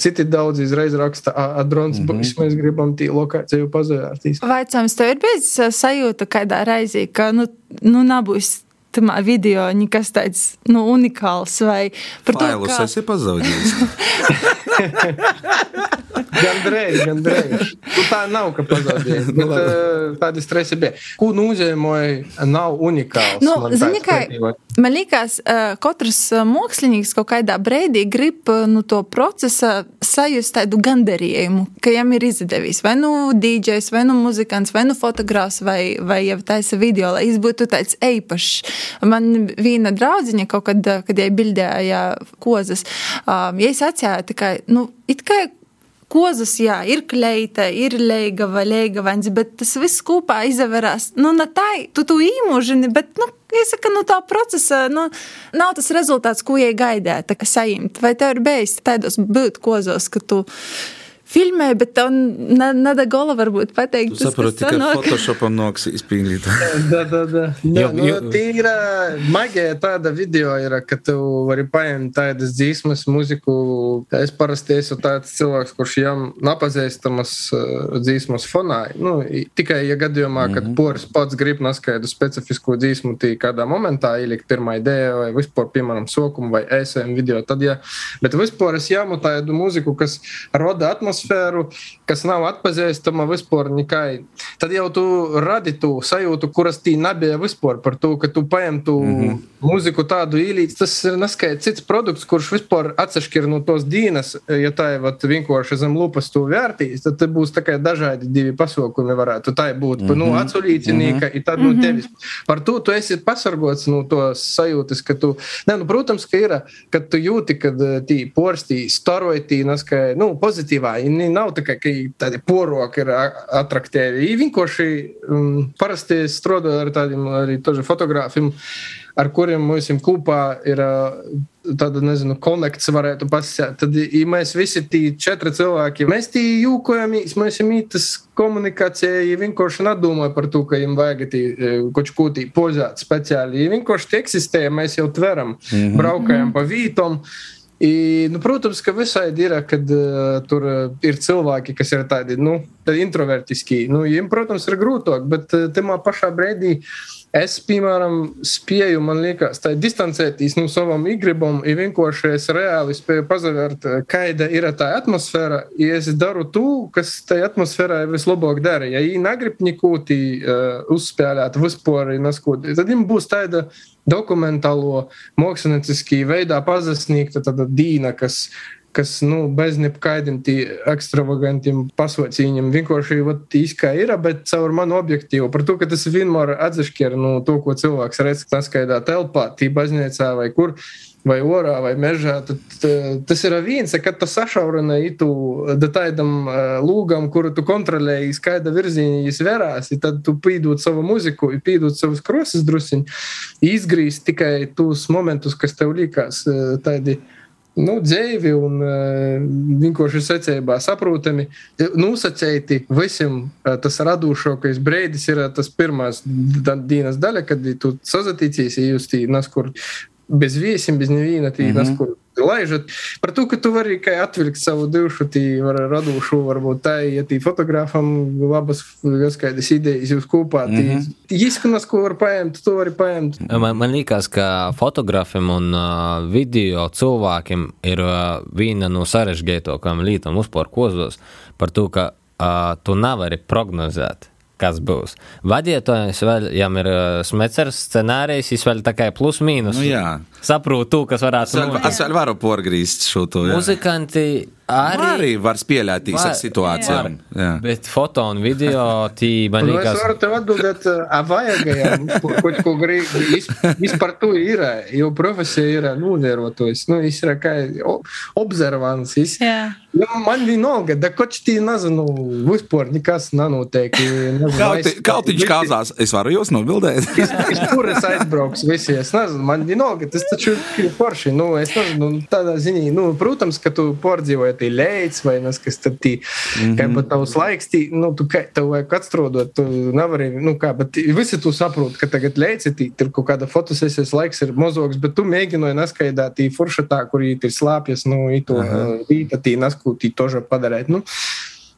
Citi daudz izreiz raksta, ah, drons, mm -hmm. mēs gribam tī lokāciju pazvērtīs. Vaicājums, tev ir bijis sajūta kādā reizī, ka, nu, nu nebūs tamā video nekas tāds nu, unikāls vai par to, kā... esi pazaudējis. Gandrīz, gandrīz. Nu, tā nav, ka pazaudēji. Bet, uh, tādi stresi bija. Ko nozīmē nav unikāls? Nu, man, zini, kā, man liekas, uh, katrs mākslinieks kaut kādā brīdī grib nu, to procesa sajust tādu gandarījumu, ka viņam ir izdevies. Vai nu DJs, vai nu muzikants, vai nu fotogrāfs, vai, vai jau taisa video, lai viņš būtu tāds eipašs. Man viena draudziņa kaut kad, kad jai bildēja kozas, ja es atcēju, ka, nu, it kā Kozas, jā, ir kleita, ir leiga vai leiga vains, bet tas viss kopā izvērās. Nu, ne tā, tu to īmužini, bet, nu, Jāsaka, nu, tā procesa nu, nav tas rezultāts, ko jai kā sajimt. Vai tev ir bijis tādos būt kozos, ka tu filmē, bet tev nada gola varbūt pateikt. Tu saproti, ka sanāk. Photoshopam noks izpildīt. da, da, da. Jo, nu, jo. Tīra magija tāda video ir, ka tu vari paņemt tādas dzīsmas, muziku. Es parasti esmu tāds cilvēks, kurš jām napazīstamas uh, dzīsmas fonā. Nu, tikai, ja gadījumā, kad mm -hmm. poris pats grib naskaidu specifisku dzīsmu, tī kādā momentā ielikt pirmā ideja vai vispār, piemēram, sokumu vai ESM video, tad, ja, bet vispār es jāmu tādu muziku, kas roda atmosfēru atmosfēru, kas nav atpazīstama vispār nekai. Tad jau tu radi to sajūtu, kuras tī nebija vispār par to, ka tu paņem tu mm -hmm. mūziku tādu īlīdzi. Tas ir neskaidrs cits produkts, kurš vispār atsevišķi no tos dīnas, ja tā ir vienkārši zem lupas tu vērtīs, tad te būs tikai dažādi divi pasaukumi varētu tā būt. Mm -hmm. Nu, atsulīcinīka, mm -hmm. tad nu tevis. Par to tu esi pasargots no to sajūtas, ka tu, ne, nu, protams, ka ir, kad tu jūti, kad tī porstī staroja tī, neskai, nu, pozitīvā Viņi nav tikai tādi poroki, ir attraktīvi. Viņi vienkārši um, parasti strādā ar tādiem arī fotogrāfiem, ar kuriem mums kopā ir tāda, nezinu, konekts varētu pasēt. Tad, ja mēs visi tie četri cilvēki, mēs tie jūkojamies, mēs esam ītas komunikācijā, ja vienkārši nedomāju par to, ka viņam vajag tī kaut ko tī pozēt speciāli. Ja vienkārši tie eksistē, mēs jau tveram, mm -hmm. braukājam pa vītom. I, nu, protams, ka visādi ir, kad uh, tur uh, ir cilvēki, kas ir tādi nu, introvertiski. Nu, viņiem, protams, ir grūtāk, bet uh, tajā pašā brīdī es, piemēram, spēju, man liekas, tā distancēties no nu, savam igribam, ja vienkārši es reāli spēju pazavērt, kāda ir tā atmosfēra, ja es daru to, kas tajā atmosfērā vislabāk dara. Ja viņi negrib neko uh, uzspēlēt, vispār neskot, tad viņiem būs tāda dokumentālo, mākslinieciskī veidā pazasniegta dīna, kas, kas nu, bez nekādiem ekstravagantiem pasaucījumiem vienkārši īstenībā ir, bet caur manu objektīvu. Par to, ka tas vienmēr atsevišķi no to, ko cilvēks redz, neskaidā telpā, tī baznīcā vai kur vai orā, vai mežā. Tad, tas ir viens, kad tu sašaurina itu tādam lūgam, kuru tu kontrolēji, skaidra virzienā izvērās, tad tu pīdot savu muziku, pīdot savus krosas drusiņu, izgrīst tikai tos momentus, kas tev likās tādi. Nu, dzīvi un uh, vienkārši secībā saprotami. Nosacīti visam tas radošākais brīdis ir tas pirmās dienas daļa, kad tu sazatīcies, ja jūs tī neskur bez viesiem, bez neviena tī, mm -hmm. nas, kur laižat. Par to, ka tu vari tikai atvilkt savu dušu, var radošu, varbūt tā, ja tī fotogrāfam labas, kādas idejas jūs kopā, mm -hmm. izskanās, ko var paņemt, to vari paņemt. Man, man liekas, ka fotogrāfiem un uh, video cilvēkiem ir uh, viena no sarežģītākām lietām uzpār kozos par to, ka uh, tu nevari prognozēt kas būs. Vadītājs vēl, ja ir uh, smecers scenārijs, viņš vēl tā kā plus mīnus. Nu, jā. Saprotu, kas varētu būt. Es vēl varu porgrīzt šo to. Muzikanti Arī, Arī var spēlēt Var- ar situācijām. Jā. Bet foto un video tī man Nu, es liekas. varu tev atbildēt, a vajagajam, kaut ko grib, vispār tu ir, jo profesija ir novērotojis, nu, viņš ir kā observants, viņš, Jā. nu, man vienalga, da koč tī nezinu, vispār nekas kautiņš visi- kāzās, es varu jūs nobildēt. Iz kuras aizbrauks visi, es nezinu, man vienalga, tas taču ir forši, nu, es nezinu, tādā ziņā, nu, protams, ka tu pārdzīvoji tī leids vai nes, kas tad tī, Mhm. kā pat tavs laiks, tī, nu, tu kā, tev vajag atstrodot, tu nevari, nu, kā, bet tī- visi tu saproti, ka tagad leids ir tī, tur kaut kāda fotosesijas laiks ir mozogs, bet tu mēģināji neskaidāt tī furšatā, kur ir slāpjas, nu, i to vīta tī neskūtī toža padarēt, nu.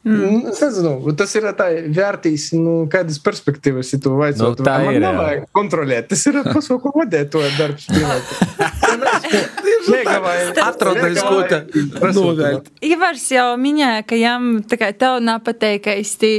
Mm. Es nezinu, tas ir tā vērtīs, nu, kādas perspektīvas ir tu vajadzot. Nu, tā Man ir, jā. nevajag kontrolēt. Tas ir pasauku vadētoja darbs. Atrodais, ko te novērt. Ivars jau minēja, ka jām tā kā tev nav pateikti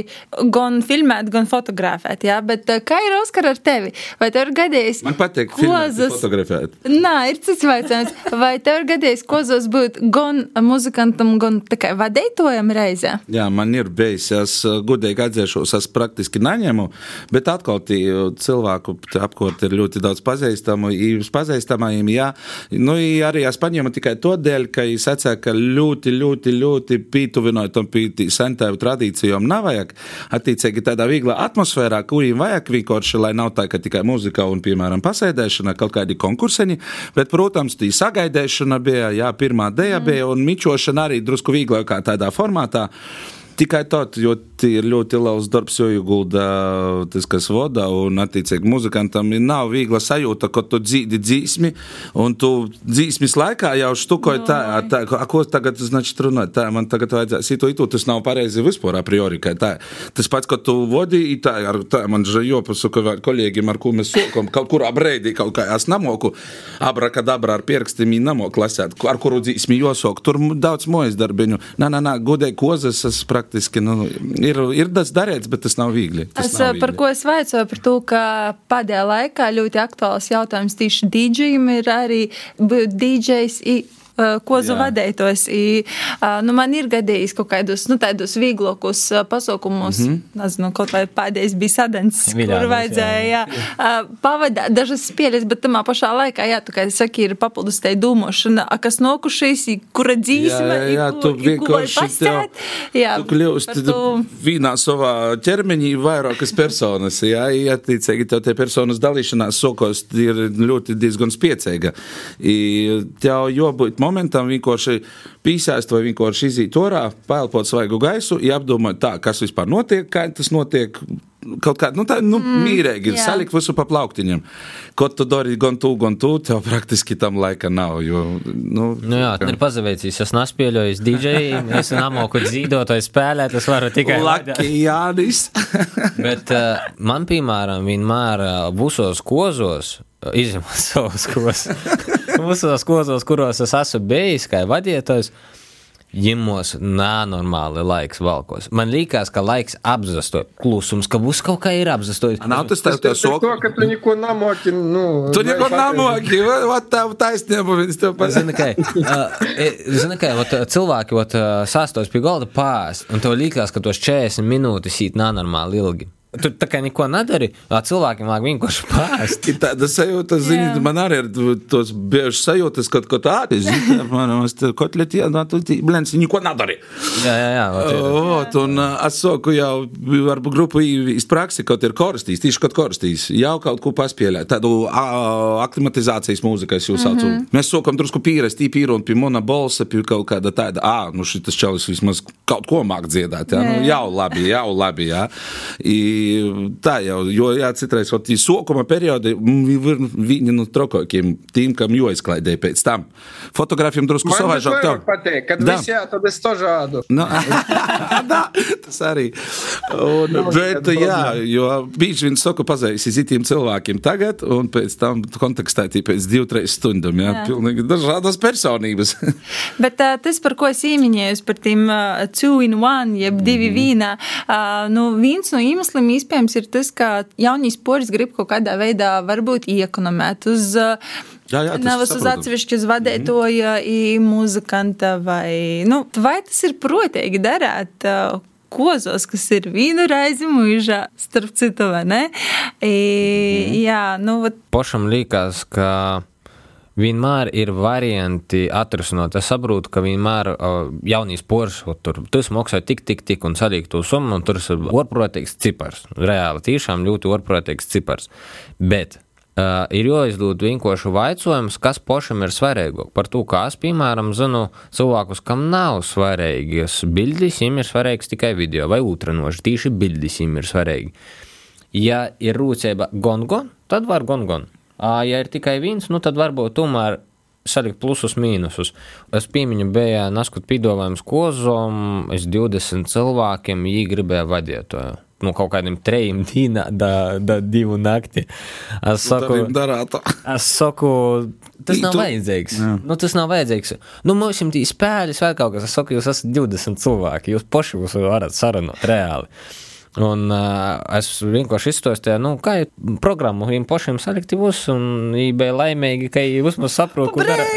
gan filmēt, gan fotografēt, jā, bet eh, kā ir Oskar ar tevi? Vai tev ir gadījis? Man patīk filmēt, kozas- fotografēt. Nā, ir cits jautājums. Vai tev ir gadījis kozos būt gan muzikantam, gan tā kā vadītojam reizē? Jā, man ir bijis, es uh, gudīgi atzīšos, es praktiski neņemu, bet atkal tī uh, cilvēku te apkārt ir ļoti daudz pazīstamu. Jūs pazīstamajiem, jā, nu, i arī es paņēmu tikai to dēļ, ka es atceru, ka ļoti, ļoti, ļoti pītuvinoju tam sentēju tradīcijām nav vajag. Attiecīgi tādā vieglā atmosfērā, kuriem vajag vienkārši, lai nav tā, ka tikai muzika un, piemēram, pasēdēšana, kaut kādi konkurseņi, bet, protams, tī sagaidēšana bija, jā, pirmā dēja bija un mičošana arī drusku vieglākā tādā formātā. Tikai tad, jo ir ļoti liels darbs, jo iegulda tas, kas vada, un, attiecīgi, muzikantam nav viegla sajūta, ka tu dzīvi dzīsmi, un tu dzīsmis laikā jau štukoji tā, tā, ko tagad, znači, runāt, tā, man tagad vajadzēs ito, ito, tas nav pareizi vispār a priori, tā. Tas pats, ka tu vodi, tā, ar, tā, man žēl pasaka vēl kolēģiem, ar ko mēs sokam, kaut kurā breidī, kaut kā es namoku, abrakadabra ar pierkstiem, i namoku lasēt, ar kuru dzīsmi josok, tur daudz mojas darbiņu, nā, nā, nā, godēji kozas, es praktiski, nu, ir, ir tas darīts, bet tas nav viegli. Tas Es, nav eh, par viegli. ko es vaicoju, par to, ka pēdējā laikā ļoti aktuāls jautājums tieši dīdžiem ir arī eh, Kozu Jā. vadītos. I, uh, nu, man ir gadījis kaut kādus nu, tādus vieglākus uh, pasaukumus, mm -hmm. nezinu, kaut vai pēdējais bija sadens, kur Viļānos, vajadzēja jā. Jā, uh, pavadīt dažas spēles, bet tamā pašā laikā, jā, tu, kā es saku, ir papildus tai domāšana, kas nokušies, kura dzīsme, Jā, jā, i tu i ko vienkārši pastāt. Jā, Tu kļūsti to- vienā savā ķermenī vairākas personas. Jā, ja attiecīgi tev tie personas dalīšanās sokos ir ļoti diezgan spiecīga. I Tev jābūt momentam vienkārši pīsēst vai vienkārši iziet orā, paelpot svaigu gaisu, ja apdomāt tā, kas vispār notiek, kā tas notiek. Kaut kā nu, tā, nu, mm, mīrīgi, jā. salikt visu pa plauktiņam. Ko tu dari gan tu, gan tu, tev praktiski tam laika nav. Jo, nu, Nu jā, tad ir pazaveicis, es nespēļoju, es DJ, es namoku dzīvot, spēlēt, es varu tikai Laki Jānis. Bet uh, man, piemēram, vienmēr uh, visos kozos, izņemot savus kozos, visos kozos, kuros es esmu bijis, kā vadītājs, Jimos nenormāli laiks valkos. Man liekas, ka laiks apzastoja. Klusums, ka būs kaut kā ir apzastoja. Nav tas tev Tas ir to, ka tu neko namoki. Nu, Tu neko namoki, vai tev taisnība, viņš tev pasaka. Zini, uh, e, zini, kā ot, cilvēki ot, uh, sastos pie galda pāri, un tev liekas, ka tos 40 minūtes īt nenormāli ilgi. Tu tā kā neko nedari, ā, cilvēkiem vajag vienkārši pāri. Ir tāda sajūta, zini, Jā. man arī ir tos biežas sajūtas, kad kaut kā tāda, zini, man uz kotleti, jā, nu, tu, blēns, neko nedari. Jā, jā, jā. ot, ir. Un es saku jau ar grupu izpraksi, kaut ir koristīs, tieši kaut koristīs, jau kaut ko paspēlēt, tādu aklimatizācijas mūziku es jūs saucu. Mm -hmm. Mēs sokam drusku pīrest, pīru un pie mona balsa, pie kaut kāda tāda, ā, nu šis čalis vismaz kaut ko māk dziedāt, jā, nu, jau labi, jau labi, jā. I, tā jau, jo, jā, citreiz, ot, i sokuma periodi, mm, ir viņi no trokākiem, tiem, kam joizklaidēja pēc tam. Fotografiem drusku Man savaižāk tev. patīk, kad Da. viss jā, tad es to žādu. Nu, da, tas arī. Un, bet, nekāda jā, jo bieži vien saku pazīstams citiem cilvēkiem tagad, un pēc tam kontekstētī pēc divu, trīs stundām. Jā, jā. Pilnīgi dažādas personības. Bet uh, tas, par ko es īmiņēju, par tiem uh, two in one, jeb divi mm -hmm. vīnā, uh, nu, viens no iemesliem pašam iespējams ir tas, ka jaunīs poris grib kaut kādā veidā varbūt iekonomēt uz. Jā, jā, tas Nevis uz atsevišķu vadītāja, mm. muzikanta vai. Nu, vai tas ir protīgi darīt? uh, Kozos, kas ir vienu reizi mūžā, starp citu, vai ne? I, mm. Jā, nu, vat, Pašam liekas, ka vienmēr ir varianti atrisināt. Es saprotu, ka vienmēr uh, jaunīs pors, o, tur tas maksā tik, tik, tik un sadīk to summu, un tur ir orprotīgs cipars. Reāli, tiešām ļoti orprotīgs cipars. Bet Uh, ir jāizdod vienkārši jautājums, kas pašam ir svarīgāk. Par to, kā es, piemēram, zinu cilvēkus, kam nav svarīgas bildes, viņiem ir svarīgs tikai video vai ultranoši. Tieši bildes viņiem ir svarīgi. Ja ir rūcība gongon, tad var gongon. Ā, Ja ir tikai viens, nu tad varbūt tomēr salikt plusus, mīnusus. Es piemiņu, bija naskut pīdolājums kozom, es 20 cilvēkiem, viņi gribēja vadītāju. Nu, kaut kādiem trījiem dīnā, da, da divu nakti. Es saku, Tavim darāta. Es saku, tas nav vajadzīgs. Jā. Nu, tas nav vajadzīgs. Nu, mums ir spēļas vai kaut kas. Es saku, jūs esat 20 cilvēki. Jūs paši jūs varat sarunāt reāli. Un uh, es vienkārši izstāstīju, nu, kā ir programmu viņiem pašiem saliktīvus, un viņi bija laimīgi, ka viņi vismaz saprot, ko dara.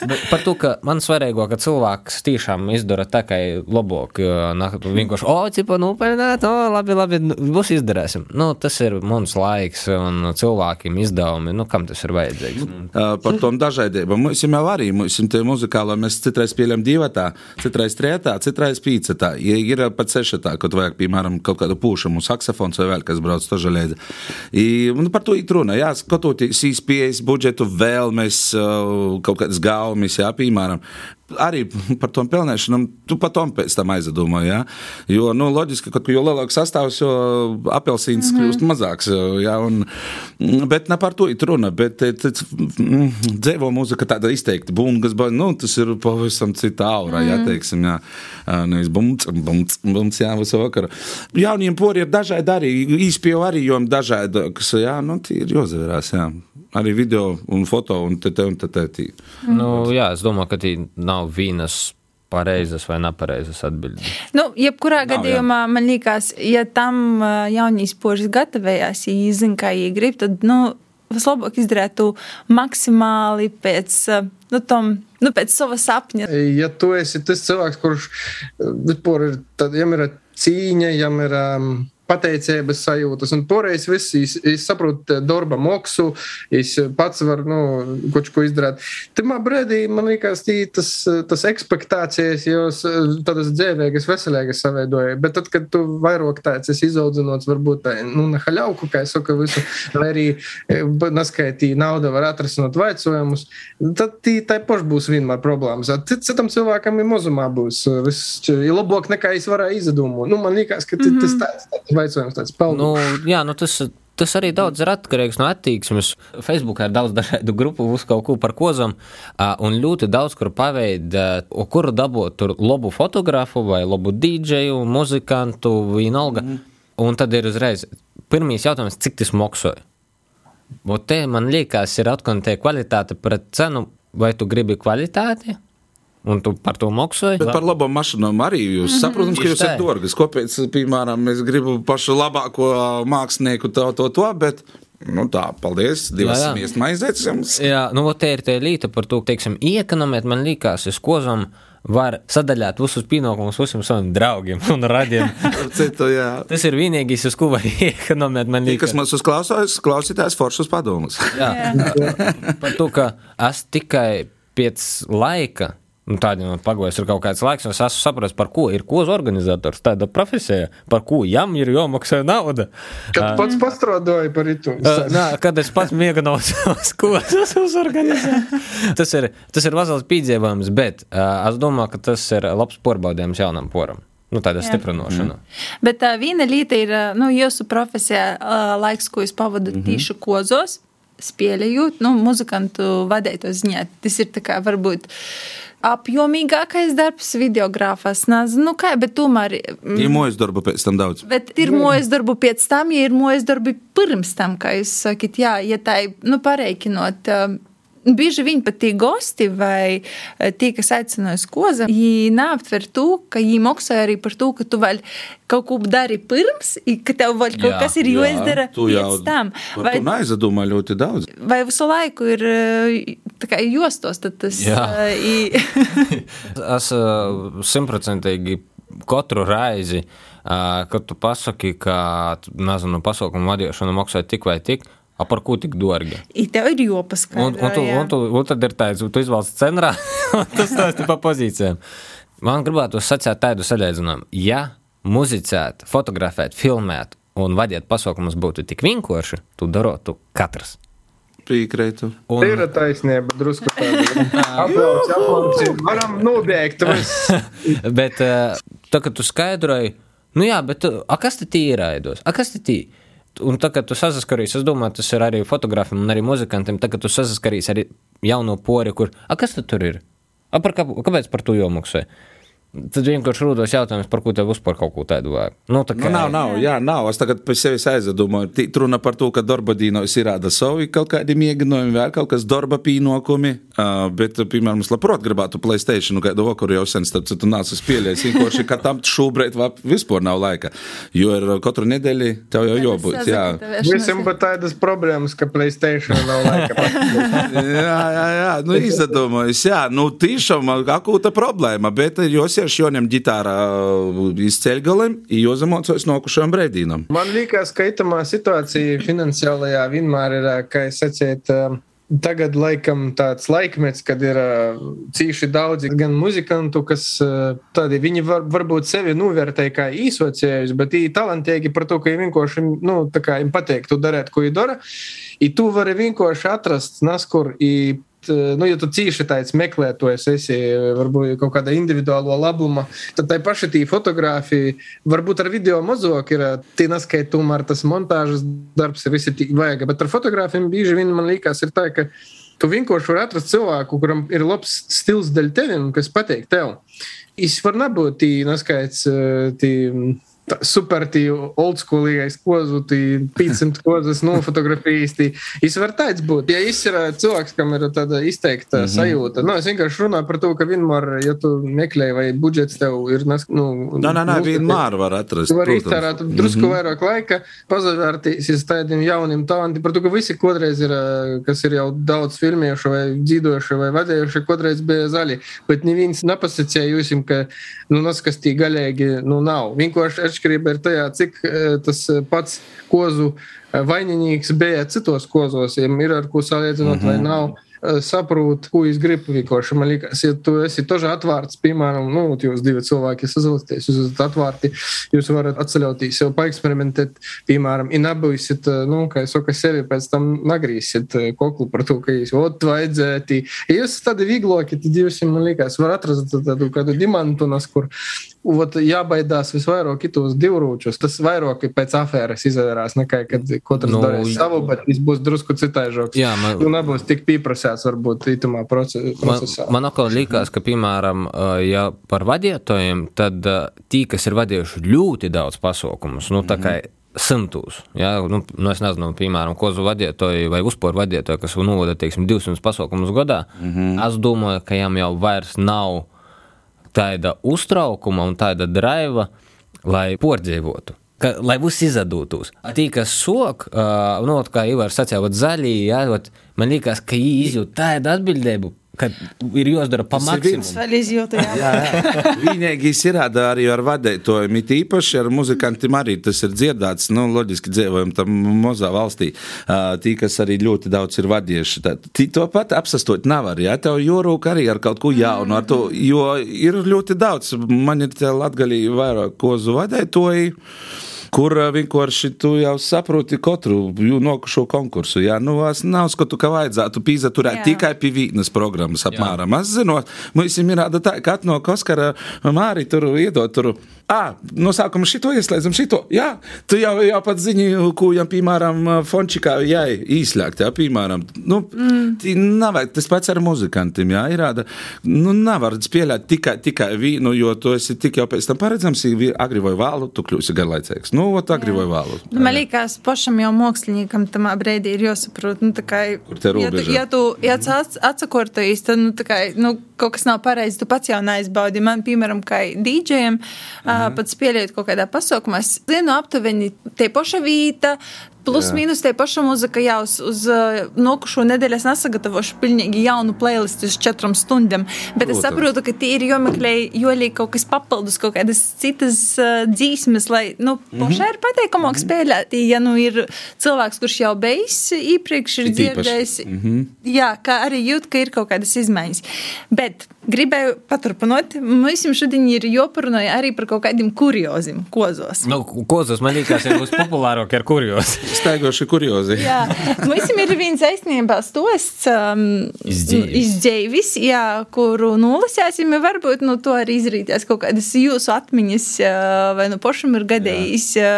Bet par to, ka man svarīgāk, ka cilvēks tiešām izdara ir labāk. Vienkārši, o, cipa, nopelnīt, o, labi, labi, nu, būs izdarēsim. Nu, tas ir mans laiks un cilvēkiem izdevumi. Nu, kam tas ir vajadzīgs? Uh, par tom dažādībām. Mums jau arī mums ir muzikāla, mēs citreiz pieļam divatā, citreiz trietā, citreiz pīcetā. Ja ir pat sešatā, kad vajag, piemēram, kaut kādu pūšamu saksofons vai vēl kas brauc to žaļēdi. I, nu, par to ir runa, jā, skatoties īspējas budžetu, vēlmes, kaut kādas gaumas, jā, piemēram. Arī par to pelnīšanu, tu pat tam pēc tam aizdomā. Ja? Jo, nu, loģiski, ka jo lielāks sastāvs, jo apelsīns mm -hmm. kļūst mazāks. Ja? Un, bet ne par to ir runa. Bet mm, dzīvo mūzika tāda izteikti bungas, bet nu, tas ir pavisam cita aura. Mm -hmm. ja, teiksim, ja? Nevis bumts, bumts, bumts, jā, visu vakaru. Jauniem pori ir dažādi arī, īspēju arī jom dažādi, kas, jā, nu, tie ir jāzavērās, jā. Arī video un foto un te te un te te. tī. Nu, jā, es domāju, ka tī nav vienas pareizas vai nepareizas atbildes. Nu, jebkurā Nav, gadījumā man liekas, ja tam ā, jaunīs poris gatavējās, ja viņi zina, kā viņi grib, tad, nu, vislabāk izdarīt to maksimāli pēc, ā, nu, tom, nu, pēc sava sapņa. Ja tu esi tas cilvēks, kurš eh, vispār ir, tad jam ir cīņa, jam ir um, pateicības sajūtas, un toreiz viss, es, es saprotu eh, darba moksu, es pats varu, nu, kaut ko izdarīt. Timā brīdī, man liekas, tas, eh, tas ekspektācijas eh, tādas dzēvēgas, veselīgas savaidoja, bet tad, kad tu vairāk tāds esi izaudzinots, varbūt tā, nu, nehaļauku, kā es saku, visu, vai arī eh, neskaitīja nauda var atrasināt vaicojumus, tad tai paši būs vienmēr problēmas. Cit- Citam cilvēkam ir mazumā būs eh, viss, labāk nekā es varēju izdomāt. Nu, man liekas, ka tas tāds, tāds vaicojums, tāds pelnu. Nu, jā, nu tas, tas arī daudz ir atkarīgs no attieksmes. Facebookā ir daudz dažādu grupu, uz kaut ko par kozam, un ļoti daudz kur paveid, ā, o kuru dabūt tur labu fotografu vai labu dīdžeju, muzikantu, vienalga. Mm. Un tad ir uzreiz pirmīs jautājums, cik tas maksāja. Te man liekas, ir atkal tie kvalitāte pret cenu, vai tu gribi kvalitāti, un tu par to maksāji. Bet par labām mašīnām arī jūs saprotat, ka jūs esat tā. dārgas. Kāpēc, piemēram, es gribu pašu labāko mākslinieku, to, to, to, bet, nu tā, paldies, divas miestas maizētas jums. Jā, nu, vot te ir tie līta par to, teiksim, iekonomēt, man liekas, es kozam var sadaļāt visus pienākumus visiem saviem draugiem un radiem. Citu, jā. Tas ir vienīgais, uz ko var iekonomēt, man liekas. kas mums uzklausās, klausītājs foršus padomus. Jā, par to, ka es tikai pēc laika. Nu, Tādiem pagājis ir kaut kāds laiks, un es esmu sapratis, par ko ir kozu organizators. Tāda profesija, par ko jām ir jāmaksā nauda. Kad pats pastrādāji par itu. Uh, nā, kad es pats mēģināju savus kursus uzorganizēt. Tas ir, tas ir vesels piedzīvojums, bet uh, es domāju, ka tas ir labs porbaudījums jaunam poram. Nu, tāda stiprinošana. Bet uh, viena lieta ir nu, jūsu profesijā, uh, laiks, ko jūs pavadat mm -hmm. tieši kozos, spēlējot, nu, muzikantu vadīto ziņā. Tas ir tā kā varbūt apjomīgākais darbs, videogrāfs. Nezinu, nu, kā, bet tomēr. mm, Ir mūža darba pēc tam daudz. Bet ir mūža darbu pēc tam, ja ir mūža darbi pirms tam, kā jūs sakat, jā, ja tā ir nu, pareikinot. ā, Bieži vien pat tie gosti vai eh, tie, kas aicināja uz koza, viņi neaptver to, ka viņi maksāja arī par to, ka tu vēl kaut ko dari pirms, ka tev vēl kaut Jā, kas ir Jā, jāizdara tu pēc tam. Vai, to neaizdomā ļoti daudz. vai visu laiku ir eh, jostos, tad tas eh, i- Es simtprocentīgi katru reizi, kad tu pasaki, ka tu, nezinu, pasaukumu vadīšana maksā tik vai tik, a par ko tik dārgi? i tev ir Un, jopaskaidro. un, tu, jā. un, tu, un tad ir tāds, tu izvēlies centrā, un tas stāsti pa pozīcijām. Man gribētu sacīt tādu salīdzinājumu. Ja muzicēt, fotografēt, filmēt un vadīt pasaukumus būtu tik vienkārši, tu darotu katrs. Piekrītu. Un, Ir taisnība, drusku tāda. Varam viss. Bet uh, tā, kad tu skaidroji, nu jā, bet uh, a, kas tad ir raidos? A, kas tad ir? Un tā, kad tu saskarīs, es domāju, tas ir arī fotografiem un arī muzikantiem, tā, kad tu saskarīs ar jauno pori, kur, a, kas tad tur ir? A, par kā, kāpēc par to jomaksai? Tad vienkārši rodas jautājums, par ko tev vispār kaut ko tādu vajag. Nu, tā Nu, nav, nav, jā, nav. Es tagad pēc sevis aizdomāju. Runa par to, ka darba dīnos ir rāda savi kaut kādi mēģinājumi, vēl kaut kas darba pienākumi. Uh, bet, piemēram, es labprāt gribētu Playstation, kādu vakaru jau sen, starp citu, nāc uz spēlēs. Vienkārši, ka tam šobrīd vispār nav laika. Jo ir katru nedēļu tev jau jābūt. Jā. Visam pat tādas problēmas, ka Playstation nav laika. jā, jā, jā, nu izdomājis. Jā, nu tiešām akūta problēma, bet jūs ir šodien ģitārā izceļgaliem, jāzamocos nokušajam brēdīnam. Man liekas, ka itamā situācija finansiālajā vienmēr ir, kā es sacītu, Tagad laikam tāds laikmets, kad ir uh, cīši daudzi gan muzikantu, kas uh, tādi viņi var, varbūt sevi novērtēja kā īsocējus, bet viņi talantīgi par to, ka viņi vienkārši, nu, tā kā viņiem patīk, tu darēt, ko viņi dara. I tu vari vienkārši atrast naskur. I, t- Nu, ja tu cīši tāds meklētājs, esi varbūt kaut kāda individuāla labuma, tad tai paši tī fotografija, varbūt ar video mazāk ir tī naskait, tomēr tas montāžas darbs ir visi tik vajag. Bet ar fotografiem bieži vien man liekas, ir tā, ka tu vienkārši vari atrast cilvēku, kuram ir labs stils dēļ tevim, kas patīk tev. Viņš var nebūt tī naskaits, tī tī oldschoolīgais kozu, tī 500 kozas nofotografijas. tī. Viņš var tāds būt. Ja ir cilvēks, kam ir tāda izteikta mm -hmm. sajūta, nu, es vienkārši runāju par to, ka vienmēr, ja tu meklē vai budžets tev ir, nu, nē, nē, mūsu- vienmēr var atrast. Tu vari iztērēt drusku mm -hmm. vairāk laika, pazavērties tādiem jauniem talantiem. Par to, ka visi kādreiz ir, kas ir jau daudz filmiešu, vai dzīvojuši, vai vadījuši, kādreiz bija zaļi. Bet neviens nepasacīja jums, ka nu, tas, kas tī galīgi nu, nav. Vienkārši atšķirība ir tajā, cik ā, tas ā, pats kozu ā, vainīgs bija citos kozos, ja ir ar ko salīdzinot mm -hmm. vai nav. ā, Saprotu, ko es gribu. Vienkārši man liekas, ja tu esi tožā atvērts, piemēram, nu, jūs divi cilvēki sazināties, jūs esat atvērti, jūs varat atceļauties, jau paeksperimentēt, piemēram, ja nebūsiet, nu, kā es saku, sevi pēc tam nagrīsiet koklu par to, ka jūs ot vajadzēti. Ja jūs tādi vieglāki, tad jūs, man liekas, var atrast tādu kādu dimantunas, kur Ot, jābaidās visvairāk kitos divrūčus. Tas vairāk pēc afēras izvērās, nekā kad katrs Nu, darīs savu, bet viņš būs drusku citaižoks. Jā, man- Nu, nebūs tik pieprasēts varbūt itamā proce- Man, procesā. man atkal liekas, ka, piemēram, ja par vadītājiem, tad tie, kas ir vadījuši ļoti daudz pasaukumus, nu, tā kā simtus, ja, nu, nu, es nezinu, piemēram, kozu vadītāji vai uzporu vadītāji, kas novada, teiksim, 200 pasaukumus gadā, mm -hmm. es domāju, ka jām jau vairs nav tāda uztraukuma un tāda draiva, lai pordzīvotu. Ka, lai viss izdotos. Tī, kas sok, uh, nu, kā sacīja, vat zaļī, jā, vat, man liekas, ka viņi izjūt tādu atbildību, ka ir jāizdara pa Tas ir maksimumu. viens. Vēl izjūtu, jā. Jā, jā. Vienīgais ir arī ar vadītājiem, it īpaši ar muzikantiem arī tas ir dzirdēts. Nu, loģiski dzīvojam tam mazā valstī. Uh, tī, kas arī ļoti daudz ir vadījuši. Tā- tī To pat apsastot nevar. Jā, tev jorūk arī ar kaut ko jaunu. Ar to, jo ir ļoti daudz. Man ir te latgalī vairāk kozu vadītāji. Kur ā, vienkārši tu jau saproti katru nokušo konkursu. Jā, nu, es nav skatu, ka vajadzētu pīzaturēt Jā. tikai pie vītnes programmas apmēram. Es zinu, mums ir tāda tā, ka no Oskara Māri tur iedot tur Ah, no sākuma šito ieslēdzam, šito. Jā, tu jau, jau pat zini, ko jau, piemēram, fončikā jāi īslēgt, jā, piemēram. Nu, mm. nav, tas pats ar muzikantiem, jā, ir rāda. Nu, nevar spēlēt tikai, tikai vīnu, jo tu esi tik jau pēc tam paredzams, agri vai vēlu, tu kļūsi garlaicīgs. Nu, ot, agri vai vēlu. Nu, man liekas, pašam jau māksliniekam tamā brīdī ir jāsaprot, nu, tā kā. Kur te robeža? Ja tu, ja tu ats- atsakortojies, tad, nu, tā kā, nu, kaut kas nav pareizi, tu pats jau neaizbaudi. Man, piemēram, kā dīdžejam, mm -hmm. pat spēlējot kaut kādā pasaukumā, es zinu aptuveni tie paša vīta, plus mīnus tie paša muzika jau uz, uz uh, nokušo nedēļu es nesagatavošu pilnīgi jaunu playlistu uz četrām stundām, bet es Protams. saprotu, ka tie ir jāmeklē, jo liek kaut kas papildus, kaut kādas citas uh, dzīsmes, lai, nu, pašai ir pateikamāk spēlēt, ja, nu, ir cilvēks, kurš jau bijis iepriekš ir It īpaši. dzirdējis, jā, kā arī jūt, ka ir kaut kādas izmaiņas. Bet gribēju paturpināt, mums šodien ir jāparunāj arī par kaut kādiem kurioziem, kozos. Nu, kozos man liekas, ir būs populārāk ar kurjos. Staigoši kuriozi. Jā, mums ir viens aizsniegts stosts, um, Iz dzīves. izdzēvis, jā, kuru nolasēsim. Varbūt no to arī izrītēs kaut kādas jūsu atmiņas, ā, vai no pašam ir gadījis ā,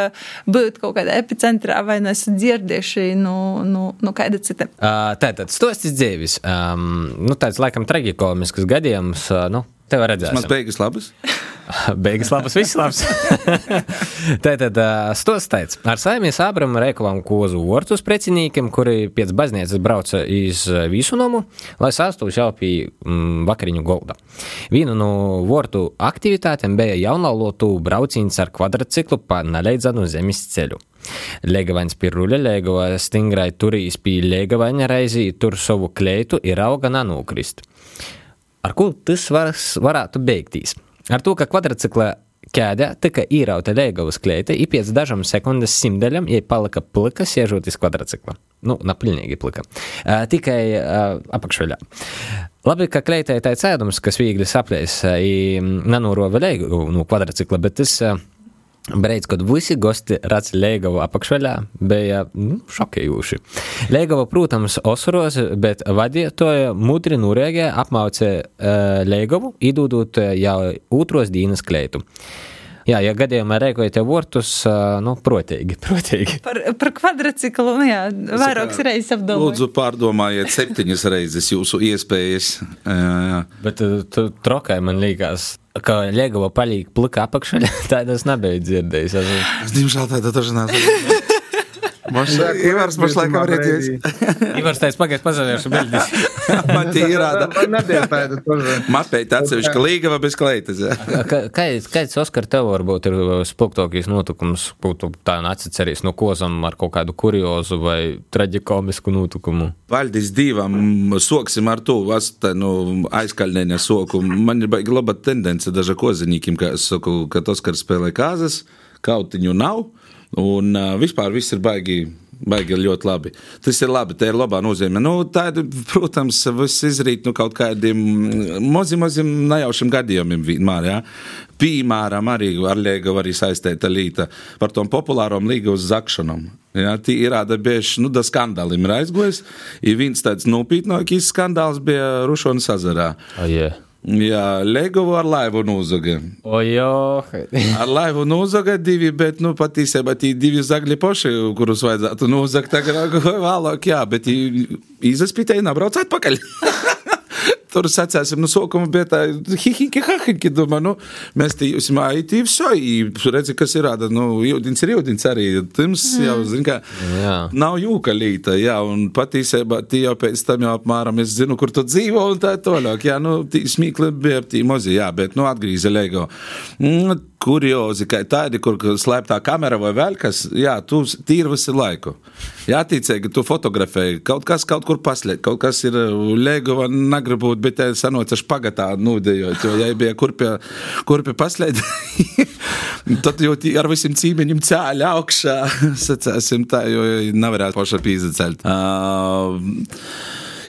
būt kaut kādā epicentrā, vai no esat dzirdējuši no, no, no kāda cita. Uh, Tātad, stostis dzīvis. Um, nu, tāds laikam tragikomisks gadījums. Uh, nu, tev Mans redzēsim. beigas labas. Beigas labas, viss labs. Tātad, stos teica, ar saimnieks Ābramu Reikovam kozu vortus precinīkiem, kuri pēc baznīcas brauca iz visu nomu, lai sastos jau pie mm, vakariņu golda. Viena no vortu aktivitātēm bija jaunlaulātu brauciens ar kvadrciklu pa neleidzanu zemes ceļu. Lēgavains pie ruļa, lēgava stingrai turīs pie lēgavaņa reizī, tur savu kleitu ir auga nanūkrist. Ar ko tas varas, varētu beigties? Ar to, ka kvadrcikla ķēdē tika īrauta Lēgavas kleita, ir pēc dažām sekundes simtaļām, ja palika plika, siežot iz kvadrcikla. Nu, napilnīgi plika. Uh, tikai uh, apakšveļā. Labi, ka kleitai tā cēdums, kas viegli saplēs, uh, nanūrova Lēgavu no kvadrcikla, bet tas. Uh, Beidz, kad visi gosti redz Lēgavu apakšveļā, bija nu, šokējoši. Lēgava, protams, osuros, bet vadītāja mudri nurēģē apmaucē uh, Lēgavu, idūdot uh, jau otros dienas kleitu. Jā, ja gadījumā rēkojat vortus, uh, nu, protīgi, protīgi. Par, par kvadrciklu, nu jā, vairākas reizes apdomāju. Lūdzu, pārdomājiet septiņas reizes jūsu iespējas. Jā, jā. Bet tu trokai man liekas, ka Lēgava palīk plika apakšveļā, tā es nebiju dzirdējis. Es- diemžēl tāda dažnās. Ivars pašlaik varēties. Ivars teica, pagaidiet, pazavēršu beļģis. Matī īrāda. Mapēt atsevišķi līgava bez kleitas. Kāds, Oskar, tev varbūt ir uh, spilgtākais notikums, būtu tā atsicerējis no kozam ar kaut kādu kuriozu vai traģikomisku notikumu? Valdis divam, mm, soksim ar to, vasta, nu, aizkaļnēņa soku. Man ir baigi laba tendence daža kozinīkim, kā saku, kad Oskar spēlē kāzas, kautiņu nav un uh, vispār viss ir baigi. Baigi ļoti labi. Tas ir labi, tā ir labā nozīme. Nu, tāda, protams, viss izrīt no nu, kaut kādiem maziem, maziem nejaušiem gadījumiem vienmēr. Ja? Piemēram, arī ar Liegu arī saistīta līta par tom populārom līgavas zakšanam. Ja, tī ir tāda bieži, nu, da skandālim ir aizgojis. Ir viens tāds nopietnākais skandāls bija Rušonas azarā. O, yeah. Jā, Legovu ar laivu nozaga. o jo, Ar laivu nozaga divi, bet, nu, patiesībā tie divi zagļi paši, kurus vajadzētu nozagt agrāk vai vēlāk, jā, bet izaspītēji nabrauc atpakaļ. Tur sokuma bija tā, hihinki, hahinki, domā, nu, mēs jūs mājītī viso, redzi, kas ir rāda, nu, jūdins ir jūdins arī, tims jau, zin kā, Jā. nav jūka līta, jā, un patiesībā tie jau pēc tam jau apmēram es zinu, kur tu dzīvo un tā tālāk, jā, nu, tī smīkli bija tī mozi, jā, bet, nu, atgrīza Lego. Mm, kuriozi, ka tādi, kur slēptā kamera vai vēl kas, jā, tu tīri visu laiku. Jā, ticēji, tu fotografēji, kaut kas kaut kur paslēp, kaut kas ir Lego, negribot, bet tā sanoca špagatā nūdējot, jo, ja bija kurpie, kurpie paslēpt, tad jau ar visiem cīmeņiem cēļa augšā, sacēsim tā, jo nevarētu paša pīza celt. Uh,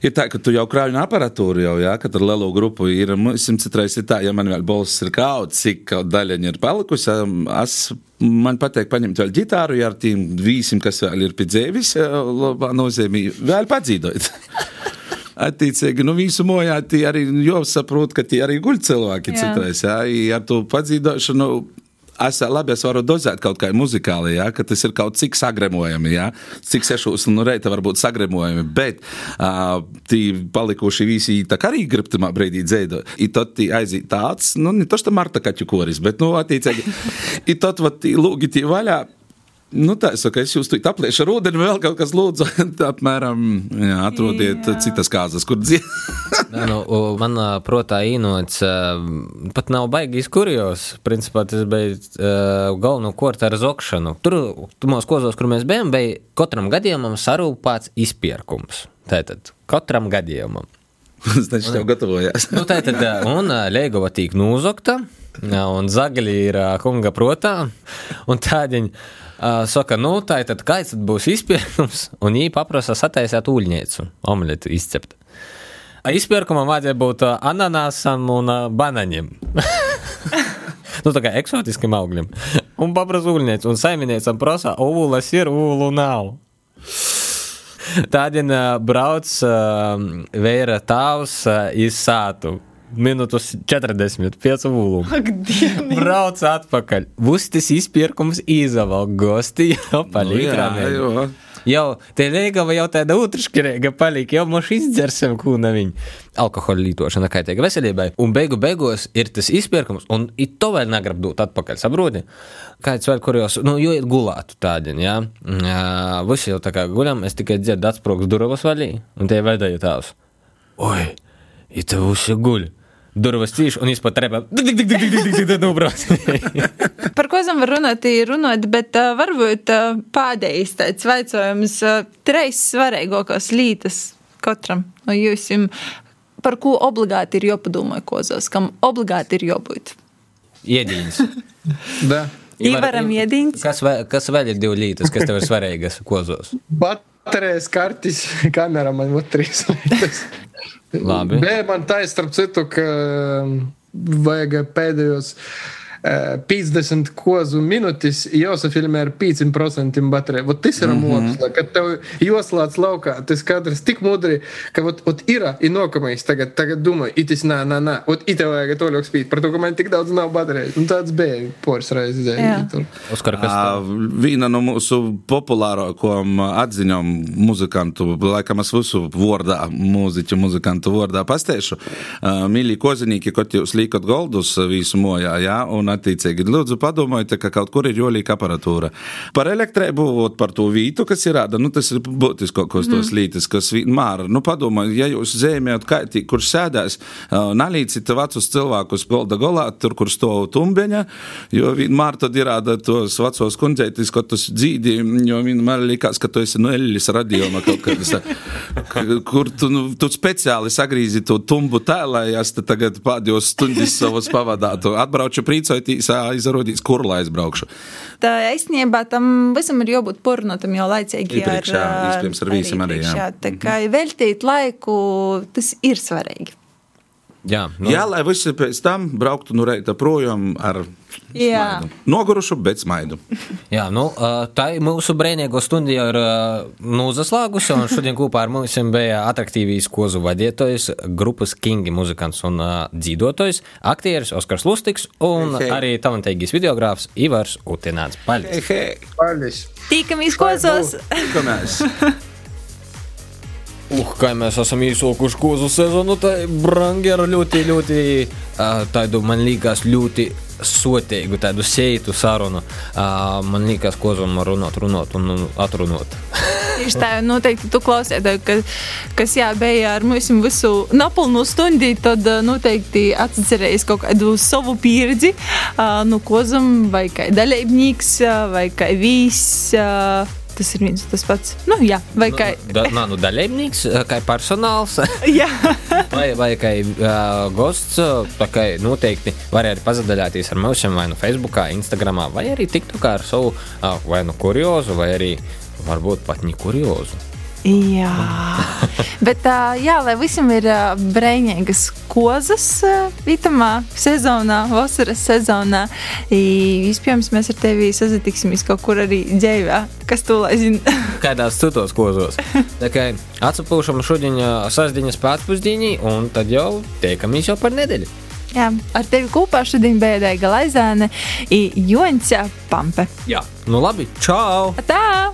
Ir tā, ka tu jau krājuņa aparatūru jau, jā, kad ar lielu grupu ir simtcitrais ir tā, ja man vēl balss ir kaut, cik kaut daļaņa ir palikusi, es, man patīk paņemt vēl ģitāru, ja ar tiem vīsim, kas vēl ir pie dzēvis, labā nozīmī, vēl padzīdot. Attiecīgi, nu, visu mojā tie arī jāsaprot, ka tie arī guļ cilvēki Jā. citreiz, jā, ar to padzīdošanu. Es labi, es varu dozēt kaut kā muzikāli, ja, ka tas ir kaut cik sagremojami, ja, cik sešos nu reita var būt sagremojami, bet uh, tī palikuši visi tā kā arī grib tamā brīdī dzēdo. I tad tī aiziet tāds, nu, ne toš tā Marta kaķu koris, bet, nu, attiecīgi, i tad, vat, lūgi tī vaļā, Nu, tā es saku, es jūs tur apliešu ar ūdeni, vēl kaut kas lūdzu, apmēram, jā, atrodiet jā. citas kāzas, kur. Nē, nu, man protā īnots pat nav baigīs kurjos. Principā tas bija uh, galveno kortu ar zokšanu. Tur, tumos kozos, kur mēs bijām, bija katram gadījumam sarūpāts izpirkums. Tātad katram gadījumam. Viņš tev gatavojās. Nu, tā tad, un Liegova tīk nūzokta, un zagaļi ir kunga protā, un tādiņ ā, saka, nu, tā tad kāds tad būs izpirkums, un viņi paprasa sataisēt ūļņēcu, omletu izcept. A Izpirkumam vajadzēja būt ananāsam un ā, banaņiem. nu, tā kā eksotiskiem augļiem. Un paprasa ūļņēcu, un saimniecam prasa, ūlas ir, ūlu nav. Tādien uh, brauc uh, vēra tāvs uh, iz sātu. Minūtes 40, 5 ūlum. Ak, Dievs! Brauc atpakaļ. Vustis izpirkums izavalk gosti jau rameni. jo. Jau te Liegava jau tāda utrškirīga palika, jau mums izdzersim kūna viņa. Alkohola lietošana kaitīga veselībai. Un beigu beigās ir tas izpirkums, un it to vēl negrib dot atpakaļ, saproti? Kāds vēl kurjos, nu, jo ir gulātu tādi, jā. jā visi jau tā kā guļam, es tikai dzirdu atsprogs durvas vaļī, un tie veidēja tās. Oi, it te visi guļ. Durvas cīši, un izpat repā. Nubrauc. Par ko esam var runāt, ir runāt, bet uh, varbūt uh, pēdējais tāds vaicojums, uh, treis svarīgākās lietas katram no jums, par ko obligāti ir jāpadomā kozos, kam obligāti ir jābūt. Iedīņas. Да. Ivaram iedīņas. Kas, vēl, kas vēl ir divi lītas, kas tev ir svarīgas kozos? Baterijas kartes, kamera man ir trīs lietas. Labi. Bija man tā, starp citu, ka vajag pēdējos eh, 50 kozu minūtes, jāsafilmē ar 5% bateriju. Vot tas ir mm -hmm. mūks, kad tev joslāts laukā, tas kadrs tik mudri, ka vot, vot ir, ir nokamais tagad, tagad domāju, itis nā, nā, nā, vot it tev vajag to ļoti spīt, par to, ka man tik daudz nav baterijas. Un tāds bija poras reizes. Oskar, kas Ā, tev? Viena no mūsu populārākajām atziņām muzikantu, laikam es visu vārdā, mūziķu muzikantu vārdā pasteikšu. Mīļie kozinīki, kad jūs liekat goldus visu mojā, jā, un attiecīgi lūdzu padomājiet, ka kaut kur ir jolīka aparatūra. Par elektrību, par to vītu, kas ir rāda, nu tas ir būtiskākos tos lītis, kas vienmēr, nu padomājiet, ja jūs zēmējat kaitī, kurš sēdēs, nalīcit vecus cilvēkus golda golā, tur, kur stāv tumbeņa, jo vienmēr tad ir rāda tos vecos kundzeitis, ko tas dzīdi, jo vienmēr likās, ka tu esi no Ellis radioma kaut kādas, kur tu, nu, tu speciāli sagrīzi to tumbu es te tagad pēdējos stundas savus pavadātu. Atbraucu priecājotīs, izrādīs, kur lai aizbraukšu. Tā īstenībā tam visam ir jābūt pornotam jau laicīgi. Iepriekš, jā, ā, iespējams, ar visiem arī, jā. Tā kā veltīt laiku, tas ir svarīgi. Jā, Nu. Jā, lai visi pēc tam brauktu no reita projām ar Jā. smaidu. Nogurušu, bet smaidu. Jā, nu, tā ir mūsu brīvīgo stundu jau ir ā, nu, un Šodien kopā ar mums bija attraktīvīs kozu vadītājs, grupas Kingi muzikants un dzīvotājs, aktieris Oskars Lustiks un Hei, hei. arī talantīgais videogrāfs Ivars Utināts. Paldies! Hei, Paldies! Tīkamies kozos! kamēs! Uh, kā mēs esam īsokuši kozu sezonu, tai brangi ar ļoti, ļoti uh, tādu, man liekas, ļoti sotīgu, tādu seitu sarunu. Uh, man liekas, kozum runāt, runāt un un atrunāt. Tieši tā, noteikti tu klausies, ka, kas jā, bija ar mums visu napilnu stundi, tad noteikti atcerējies kaut kādu savu pieredzi, ā, nu, kozam vai kā dalībnieks, vai kā vīs. ā, Tas ir viens tas pats. Nu, jā, vai kā. Da, nā, nu, dalībnieks, kā personāls, Jā, vai, vai kā uh, gosts, tā kā noteikti var arī pazadaļāties ar mums vai nu Facebook, Instagram, vai arī TikTokā ar savu uh, vai nu kuriozu, vai arī varbūt pat ne kuriozu. Jā. bet ā, jā, lai visam ir ā, brīvīgas kozas ā, vitamā sezonā, vasaras sezonā. I, Vispirms mēs ar tevi sazitiksimies kaut kur arī dzīvē. Kas tu lai zini? kādās citos kozos. Atsapūšam šodien ā, sastāvdaļas pēcpusdienī, un tad jau tiekamies jau par nedēļu. Jā, ar tevi kopā šodien bija Daiga Laizāne un Jonsa Pampe. Jā, nu labi, čau! Tā!